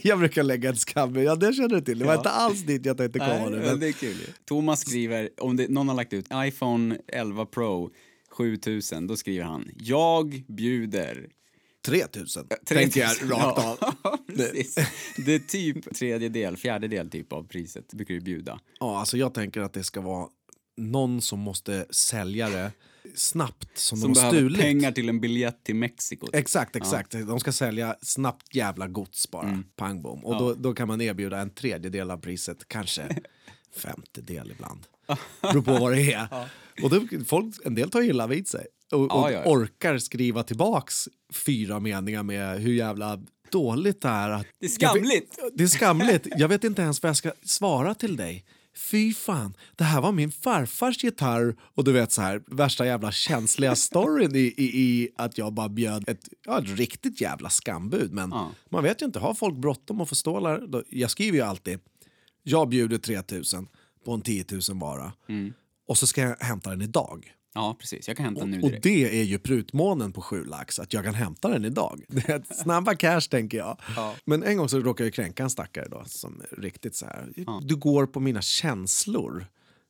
jag brukar lägga ett skam, ja det känner du till. Det var inte alls dit jag tänkte komma nu. Men, det är kul. Thomas skriver, om det, någon har lagt ut iPhone 11 Pro 7000, då skriver han “Jag bjuder” 3000 tänker jag 3000. rakt av. Ja. Det är typ tredjedel, fjärdedel typ av priset brukar du bjuda. Ja, alltså jag tänker att det ska vara någon som måste sälja det snabbt som, Som de har stulit. pengar till en biljett till Mexiko. Exakt, exakt. De ska sälja snabbt jävla gods bara. Mm. Pang bom. Och då, då kan man erbjuda en tredjedel av priset, kanske femtedel ibland. Beror på vad det är. Och då, folk, en del tar illa vid sig. Och, och Ja, ja, ja. orkar skriva tillbaks fyra meningar med hur jävla dåligt det är. Att, Det är skamligt. Jag det är skamligt. Jag vet inte ens vad jag ska svara till dig. Fy fan, det här var min farfars gitarr. Och du vet så här, värsta jävla känsliga storyn i, i, i att jag bara bjöd ett, ja, ett riktigt jävla skambud. Men Ja. man vet ju inte, har folk bråttom att få stålar? Då, jag skriver ju alltid, jag bjuder 3000 på en 10 000 vara. Och så ska jag hämta den idag. Ja, precis. Jag kan hämta nu Och direkt. det är ju prutmånen på sju lax, att jag kan hämta den idag. Det är snabba cash tänker jag. Ja. Men en gång så råkade jag kränka en stackare då, som riktigt så här, du går på mina känslor.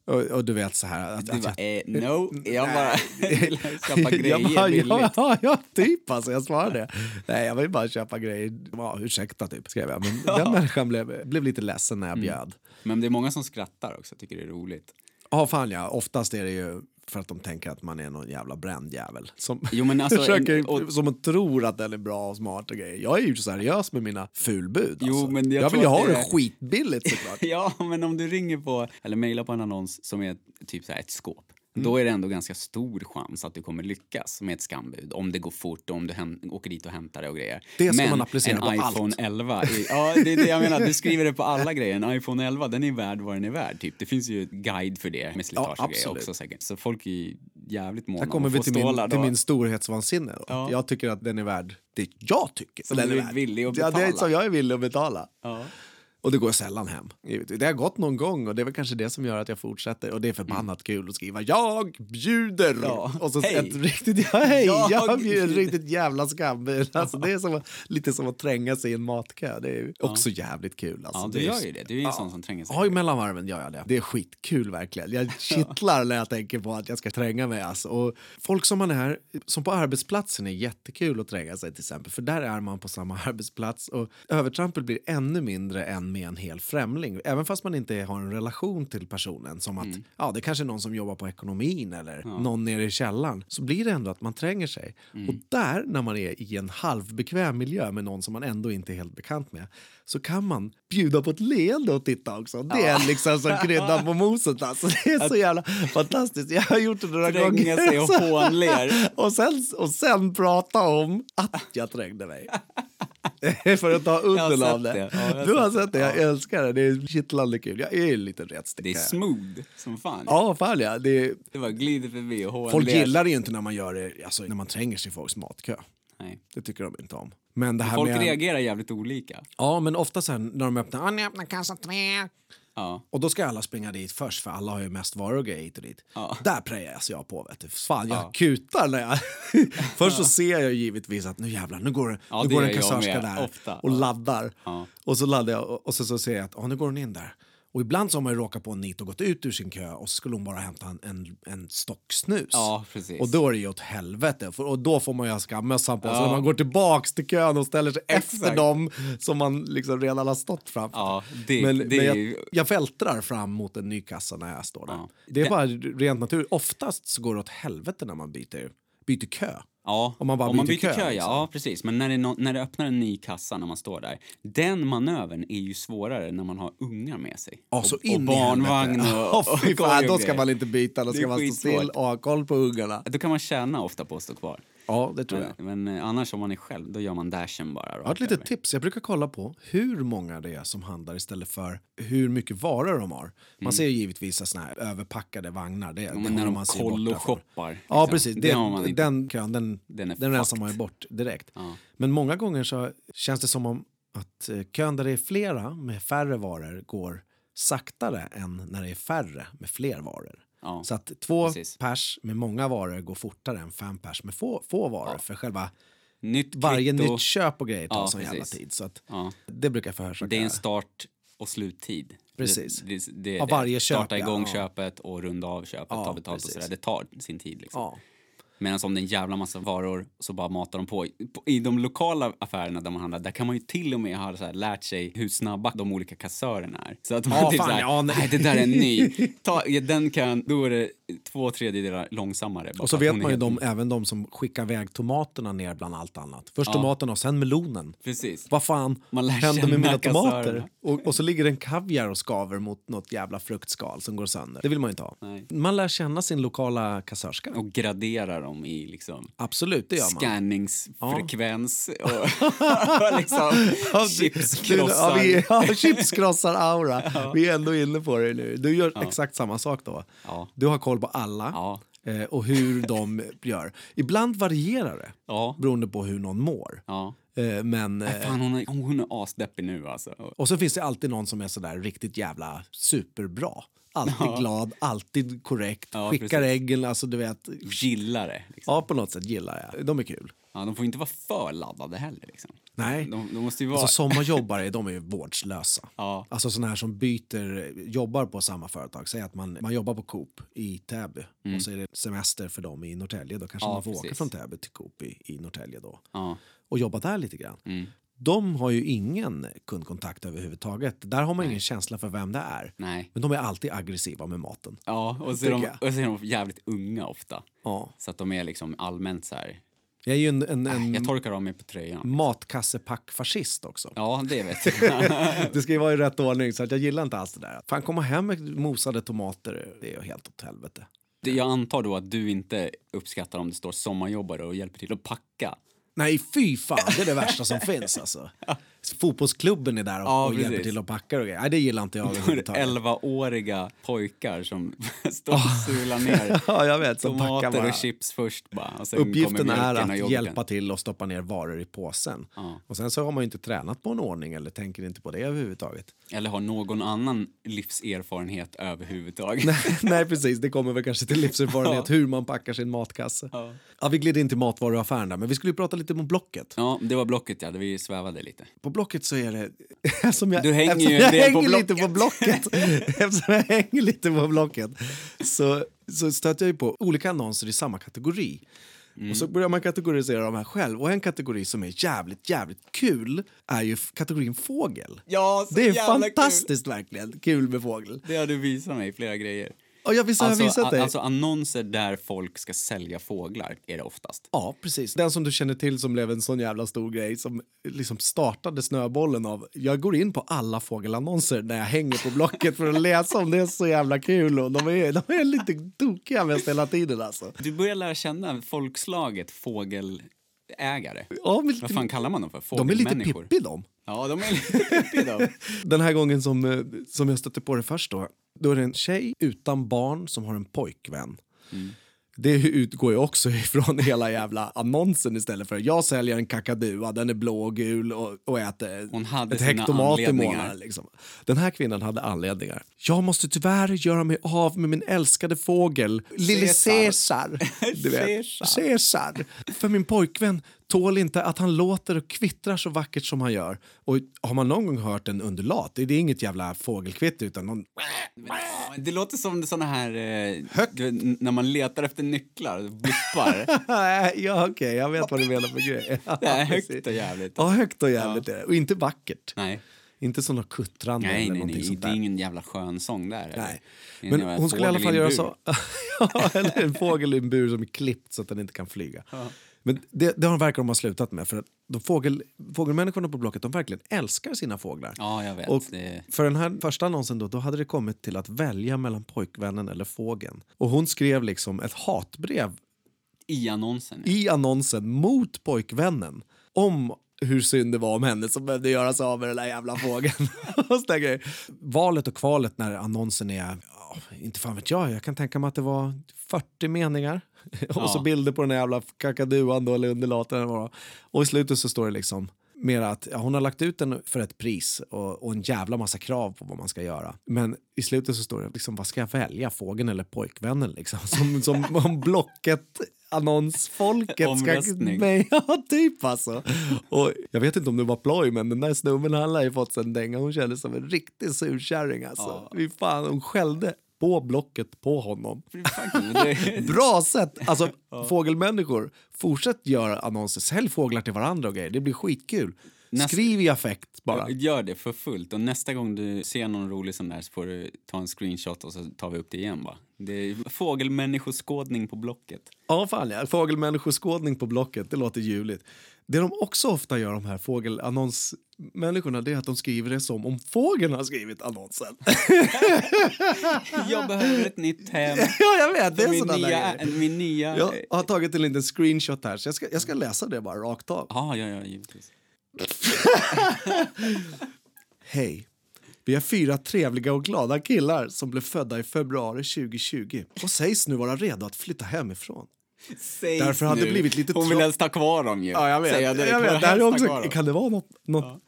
Och, och du vet så här... Att, Du att bara, jag, eh, no, jag bara vill köpa jag grejer bara, billigt. ja, ja, ja, typ alltså, jag svarade. Nej, jag vill bara köpa grejer. Ja, ursäkta, typ, skrev jag. Men den människan blev, blev lite ledsen när jag bjöd. Men det är många som skrattar också, tycker det är roligt. Ja, fan ja. Oftast är det ju för att de tänker att man är någon jävla bränd jävel. Som, Jo, men alltså, försöker, en- och- som man tror att den är bra och smart och grejer. Jag är ju seriös med mina fulbud. Jo, alltså. men jag jag vill ju ha det det skitbilligt såklart. Ja, men om du ringer på, eller mejlar på en annons som är typ så här ett skåp, Mm. då är det ändå ganska stor chans att du kommer lyckas med ett skambud. Om det går fort och om du åker dit och hämtar det och grejer. Det ska men man applicera en på iPhone allt. 11, är, ja det är det jag menar, du skriver det på alla grejer. En iPhone 11, den är värd vad den är värd. Typ. Det finns ju guide för det med slitage Ja, och grejer absolut. också säkert. Så folk är jävligt måna om kommer vi till min, till min storhetsvansinne. då. Ja. Jag tycker att den är värd det jag tycker. Som den du är är villig att Ja, det är betala. som jag är villig att betala. Ja. Och det går sällan hem. Det har gått någon gång och det är väl kanske det som gör att jag fortsätter. Och det är förbannat kul att skriva “Jag bjuder!” Mm. Ja. Och så Hej. ett riktigt, ja, hej, Jag jag bjuder riktigt jävla skambud. Alltså, det är som, lite som att tränga sig i en matkö. Det är också jävligt kul. Alltså, ja, du är gör ju det. Du är ju en sån som tränger sig. Ja, i mellanvarven gör jag det. Det är skitkul verkligen. Jag kittlar när jag tänker på att jag ska tränga mig. Alltså. Och folk som man är, som på arbetsplatsen är jättekul att tränga sig till exempel. För där är man på samma arbetsplats och övertrampet blir ännu mindre än med en hel främling. Även fast man inte har en relation till personen som att ja, det kanske är någon som jobbar på ekonomin eller någon nere i källaren. Så blir det ändå att man tränger sig. Och där, när man är i en halvbekväm miljö med någon som man ändå inte är helt bekant med, så kan man bjuda på ett leende och titta också. Det är liksom som kryddan på moset. Alltså. Det är så jävla fantastiskt. Jag har gjort det några Tränga gånger. sig och hånler. och, sen, och sen prata om att jag trängde mig. För att ta udden av det. det. Ja, du har sett det, jag älskar det. Det är kittlande kul. Jag är en liten Det är smooth som fan. Ja, fan ja. Det är, Det var glider förbi och hånler. folk gillar det ju inte när man gör det, alltså när man tränger sig i folks matkö. Nej. Det tycker de inte om. Men det här Folk med... reagerar jävligt olika. Ja, men ofta sen när de öppnar, "Ah, ni öppnar kassa tre. Ja. Och då ska alla springa dit först för alla har ju mest varor och grejer hit och dit. Ja. Där prejas jag på vet du. Fan jag Ja. kutar när jag... först så ser jag givetvis att nu jävlar, nu går, nu går en kassörska där ofta. och laddar. Och så laddar jag och, och så, så ser jag att ah, nu går hon in där. Och ibland så har man ju råkat på en nit och gått ut ur sin kö och så skulle hon bara hämta en, en, en stock snus. Ja, precis. Och då är det ju åt helvete. För, och då får man ju ha skammössan på sig Ja. när man går tillbaks till kön och ställer sig efter Exakt. dem som man liksom redan har stått framför. Ja, det, men det men jag, jag vältrar fram mot en ny kassa när jag står där. Ja. Det är bara rent naturligt. Oftast så går det åt helvete när man byter, byter kö. Ja, Om man bara byter byter kö, kö, ja. liksom. ja, precis. Men när det, nå- när det öppnar en ny kassa när man står där, den manövern är ju svårare när man har ungar med sig. Så och, in och barnvagn och, och, korg och då ska man inte byta, då ska man stå still och ha koll på ungarna. Då kan man tjäna ofta på att stå kvar. Ja, det tror jag. Men, men eh, annars om man är själv, då gör man dashen bara. Jag har ett litet tips. Jag brukar kolla på hur många det är som handlar istället för hur mycket varor de har. Man ser ju givetvis såna här överpackade vagnar. Det, Mm. men när de man kollo-shoppar, Ja, liksom. precis. Det Det, den kön, den, Den är den rensar man ju bort direkt. Ja. Men många gånger så känns det som om att eh, kön där det är flera med färre varor går saktare än när det är färre med fler varor. Ja. Så att två Precis. pers med många varor går fortare än fem pers med få, få varor. Ja. För själva Nytt varje kvitto. nytt köp och grejer tar Ja, sån jävla tid. Så att det brukar jag förhörsaka. Det är en start och sluttid. Precis. Det, det, det, Av varje köp, Starta igång köpet och runda av köpet, ta betalt precis. och sådär. Det tar sin tid liksom. Medan om det är en jävla massa varor så bara matar de på. I de lokala affärerna där man handlar, där kan man ju till och med ha så här, lärt sig hur snabba de olika kassörerna är. Så att man Ja, typ fan, så här, ja, nej. nej det där är en ny. Ta, den kan, då är det två tredjedelar långsammare. bara Och så vet man ju de, även de som skickar iväg tomaterna ner bland allt annat. Först Ja. tomaterna och sen melonen. Precis. Vad fan Man händer med mina tomater? Och, och så ligger en kaviar och skaver mot något jävla fruktskal som går sönder. Det vill man ju inte ha. Nej. Man lär känna sin lokala kassörska. Och gradera dem i liksom Absolut, det gör man. scanningsfrekvens och liksom Ja, chipskrossar. vi, ja, chipskrossar-aura. Vi är ändå inne på det nu. Du gör exakt samma sak då. Ja. Du har koll på alla Ja. eh, och hur de gör. Ibland varierar det Ja. beroende på hur någon mår. ja. Eh, men, eh, Fan, hon är, hon är asdeppig nu alltså. och så finns det alltid någon som är sådär riktigt jävla superbra. Alltid glad, alltid korrekt, Ja, skickar precis. äggen, alltså du vet. Gillar det. Liksom. Ja, på något sätt gillar jag. De är kul. Ja, de får inte vara för laddade heller. Liksom. Nej. De, de måste ju vara... Alltså sommarjobbare, de är ju vårdslösa. Ja. Alltså sådana här som byter, jobbar på samma företag. Säg att man, man jobbar på Coop i Täby och så är det semester för dem i Norrtälje. Då kanske Mm. Ja, man får åka precis. från Täby till Coop i, i Norrtälje då. Ja. Och jobba där lite grann. Mm. De har ju ingen kundkontakt överhuvudtaget. Där har man ingen känsla för vem det är. Nej. Men de är alltid aggressiva med maten. Ja, och så, är de, och så är de jävligt unga ofta. Ja. Så att de är liksom allmänt så här... Jag är ju en, en, en Jag torkar av mig på tröjan. matkassepack-fascist också. Ja, det vet jag. Det ska ju vara i rätt ordning, så att jag gillar inte alls det där. Fan, komma hem med mosade tomater, det är ju helt åt helvete. Jag antar då att du inte uppskattar om det står sommarjobbare och hjälper till att packa. Nej, fy fan, det är det värsta som finns alltså. Fotbollsklubben är där och, Ja, och hjälper till att packa och grejer. Nej, det gillar inte jag. 11-åriga pojkar som står och sular ner Ja, jag vet. Som packar tomater bara. och chips först bara. Och Uppgiften är och att hjälpa till och stoppa ner varor i påsen. Ja. Och sen så har man ju inte tränat på en ordning eller tänker inte på det överhuvudtaget. Eller har någon annan livserfarenhet överhuvudtaget. Nej, precis. Det kommer väl kanske till livserfarenhet hur man packar sin matkasse. Ja. Ja, vi gled in till matvaruaffären där, men vi skulle ju prata lite om Blocket. Ja, det var Blocket ja, där vi svävade lite. På Blocket så är det... Eftersom jag, Du hänger eftersom ju jag del på hänger lite på Blocket, eftersom jag hänger lite på Blocket så, så stöter jag på olika annonser i samma kategori. Mm. Och så börjar man kategorisera de här själv. Och en kategori som är jävligt, jävligt kul är ju kategorin fågel. Ja, Det är fantastiskt verkligen, kul med fågel. Kul. Det har du visat mig flera grejer. Och jag visst har jag Alltså, visat dig? alltså annonser där folk ska sälja fåglar är det oftast. Ja, precis. Den som du känner till som blev en sån jävla stor grej som liksom startade snöbollen av jag går in på alla fågelannonser när jag hänger på Blocket för att läsa om det är så jävla kul och de är, de är lite tokiga mest hela tiden alltså. Du börjar lära känna folkslaget fågelägare. Ja, Vad fan kallar man dem för? de är lite Fågelmänniskor? Pippi de. Ja, de är lite Pippi de. Den här gången som, eh, som jag stötte på det först då, då är det en tjej utan barn som har en pojkvän. Det utgår ju också ifrån hela jävla annonsen istället för jag säljer en kakadua, den är blå och gul och, och äter Hon hade ett hektomat i månaden. Liksom. Den här kvinnan hade anledningar. Jag måste tyvärr göra mig av med min älskade fågel, lille Caesar. Caesar. Caesar. För min pojkvän tål inte att han låter och kvittrar så vackert som han gör. Och har man någon gång hört en undulat, det är inget jävla fågelkvitter utan någon... Det låter som såna här... Eh, när man letar efter nycklar, blippar. ja, okej, jag vet vad du menar för grej. Det är högt och jävligt. Ja, högt och jävligt är det. Och inte vackert. Nej, Inte såna kuttrande nej, eller nej, nej. sånt det är där. ingen jävla skön sång där. Nej. Men hon skulle i alla fall göra så. ja, eller en fågel i en bur som är klippt så att den inte kan flyga. Men det, det har- verkar de ha slutat med. För de fågel, fågelmänniskorna på Blocket de verkligen älskar sina fåglar. Ja, jag vet. Och Det... för den här första annonsen då, då hade det kommit till att välja mellan pojkvännen eller fågeln. Och hon skrev liksom ett hatbrev I annonsen. ja. i annonsen mot pojkvännen om hur synd det var om henne som behövde göra sig av med den där jävla fågeln. Valet och kvalet när annonsen är, inte fan vet jag, jag kan tänka mig att det var 40 meningar. Och så Ja. bilder på den där jävla kakaduan då, eller undulaten. Och i slutet så står det liksom mer att ja, hon har lagt ut den för ett pris och, och en jävla massa krav på vad man ska göra. Men i slutet så står det liksom, vad ska jag välja, fågeln eller pojkvännen? Liksom. Som, som om Blocket annonsfolket ska... Omröstning. Nej, ja, typ alltså. Och jag vet inte om det var ploj, men den där snubben han har ju fått sig en dänga. Hon kändes som en riktig surkärring alltså. Ja. Fy fan, hon skällde på Blocket på honom. Bra sätt! Alltså, fågelmänniskor, fortsätt göra annonser. Sälj fåglar till varandra och grejer. Det blir skitkul. Nästa- Skriv i affekt bara. Gör det för fullt. Och nästa gång du ser någon rolig sån där så får du ta en screenshot och så tar vi upp det igen. Va? Det är fågelmänniskoskådning på Blocket. Ja, fan ja. Fågelmänniskoskådning på Blocket, det låter ljuvligt. Det de också ofta gör, de här fågelannons människorna det är att de skriver det som om fågeln har skrivit annonsen. Jag behöver ett nytt hem. ja, jag vet. Det är min, nya, grejer. min nya... Jag har tagit en liten screenshot här, så jag ska, jag ska läsa det bara rakt av. Ja, ja, ja, givetvis. Hej. Vi är fyra trevliga och glada killar som blev födda i februari 2020 och sägs nu vara redo att flytta hemifrån. Sägs Därför hade det blivit lite Hon vill helst ha kvar dem ju. Ja, jag vet. Direkt. jag vet. Det här är också, kan det vara något, något,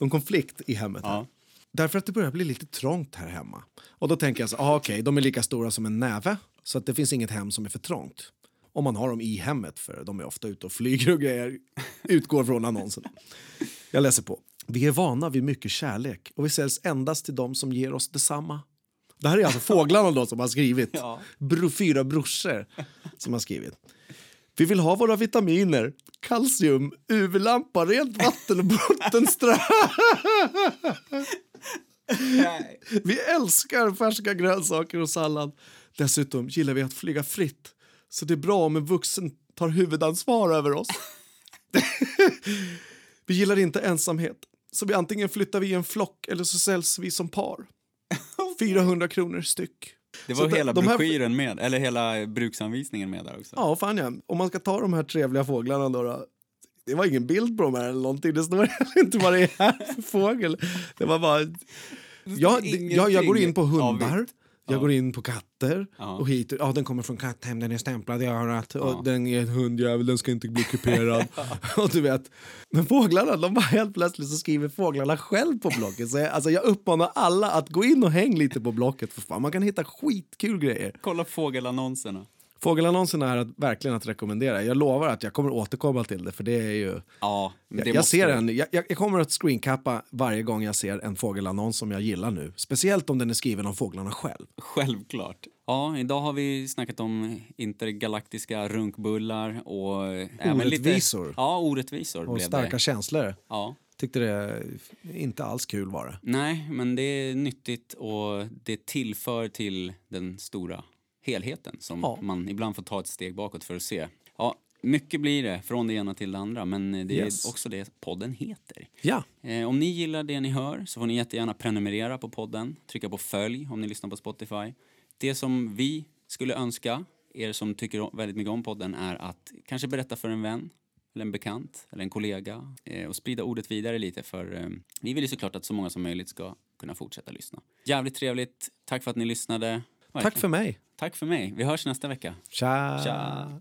någon konflikt i hemmet? Här? Ja. Därför att det börjar bli lite trångt här hemma. Och då tänker jag så, ah, okej, de är lika stora som en näve så att det finns inget hem som är för trångt. Om man har dem i hemmet, för de är ofta ute och flyger och grejer. Utgår från annonsen. Jag läser på. Vi är vana vid mycket kärlek och vi säljs endast till dem som ger oss detsamma. Det här är alltså fåglarna då som har skrivit. Ja. Bro, fyra brorsor som har skrivit. Vi vill ha våra vitaminer, kalcium, UV-lampa, rent vatten och bottenströ. Vi älskar färska grönsaker och sallad. Dessutom gillar vi att flyga fritt. Så det är bra om en vuxen tar huvudansvar över oss. vi gillar inte ensamhet. Så vi antingen flyttar vi i en flock eller så säljs vi som par. 400 kronor styck. Det Så var de- hela de här- broschyren med, eller hela bruksanvisningen med där också. Ja, fan ja. Om man ska ta de här trevliga fåglarna då, då det var ingen bild på dem här eller någonting. Det står inte vad det är här för fågel. Det var bara... Jag, jag, jag går in på hundar. Jag Ja. går in på katter Ja. och hit. Ja, den kommer från katthem, den är stämplad i örat Ja. och den är en hundjävel, den ska inte bli kuperad. och du vet. Men fåglarna, de bara helt plötsligt så skriver fåglarna själv på Blocket. Så jag, alltså jag uppmanar alla att gå in och häng lite på Blocket för fan. Man kan hitta skitkul grejer. Kolla fågelannonserna. Fågelannonserna är att, verkligen att rekommendera. Jag lovar att jag kommer återkomma till det för det är ju... Ja, Jag, jag, ser en, jag, jag kommer att screencappa varje gång jag ser en fågelannons som jag gillar nu. Speciellt om den är skriven av fåglarna själv. Självklart. Ja, idag har vi snackat om intergalaktiska runkbullar och... lite- Orättvisor. Ja, orättvisor Och starka det. känslor. Ja. Tyckte det inte alls kul var det. Nej, men det är nyttigt och det tillför till den stora helheten som Ja. man ibland får ta ett steg bakåt för att se. Ja, mycket blir det från det ena till det andra, men det Yes. är också det podden heter. Ja, Eh, om ni gillar det ni hör så får ni jättegärna prenumerera på podden, trycka på följ om ni lyssnar på Spotify. Det som vi skulle önska er som tycker väldigt mycket om podden är att kanske berätta för en vän eller en bekant eller en kollega eh, och sprida ordet vidare lite för eh, vi vill ju såklart att så många som möjligt ska kunna fortsätta lyssna. Jävligt trevligt. Tack för att ni lyssnade. Tack för mig. Tack för mig. Vi hörs nästa vecka. Tja. Tja.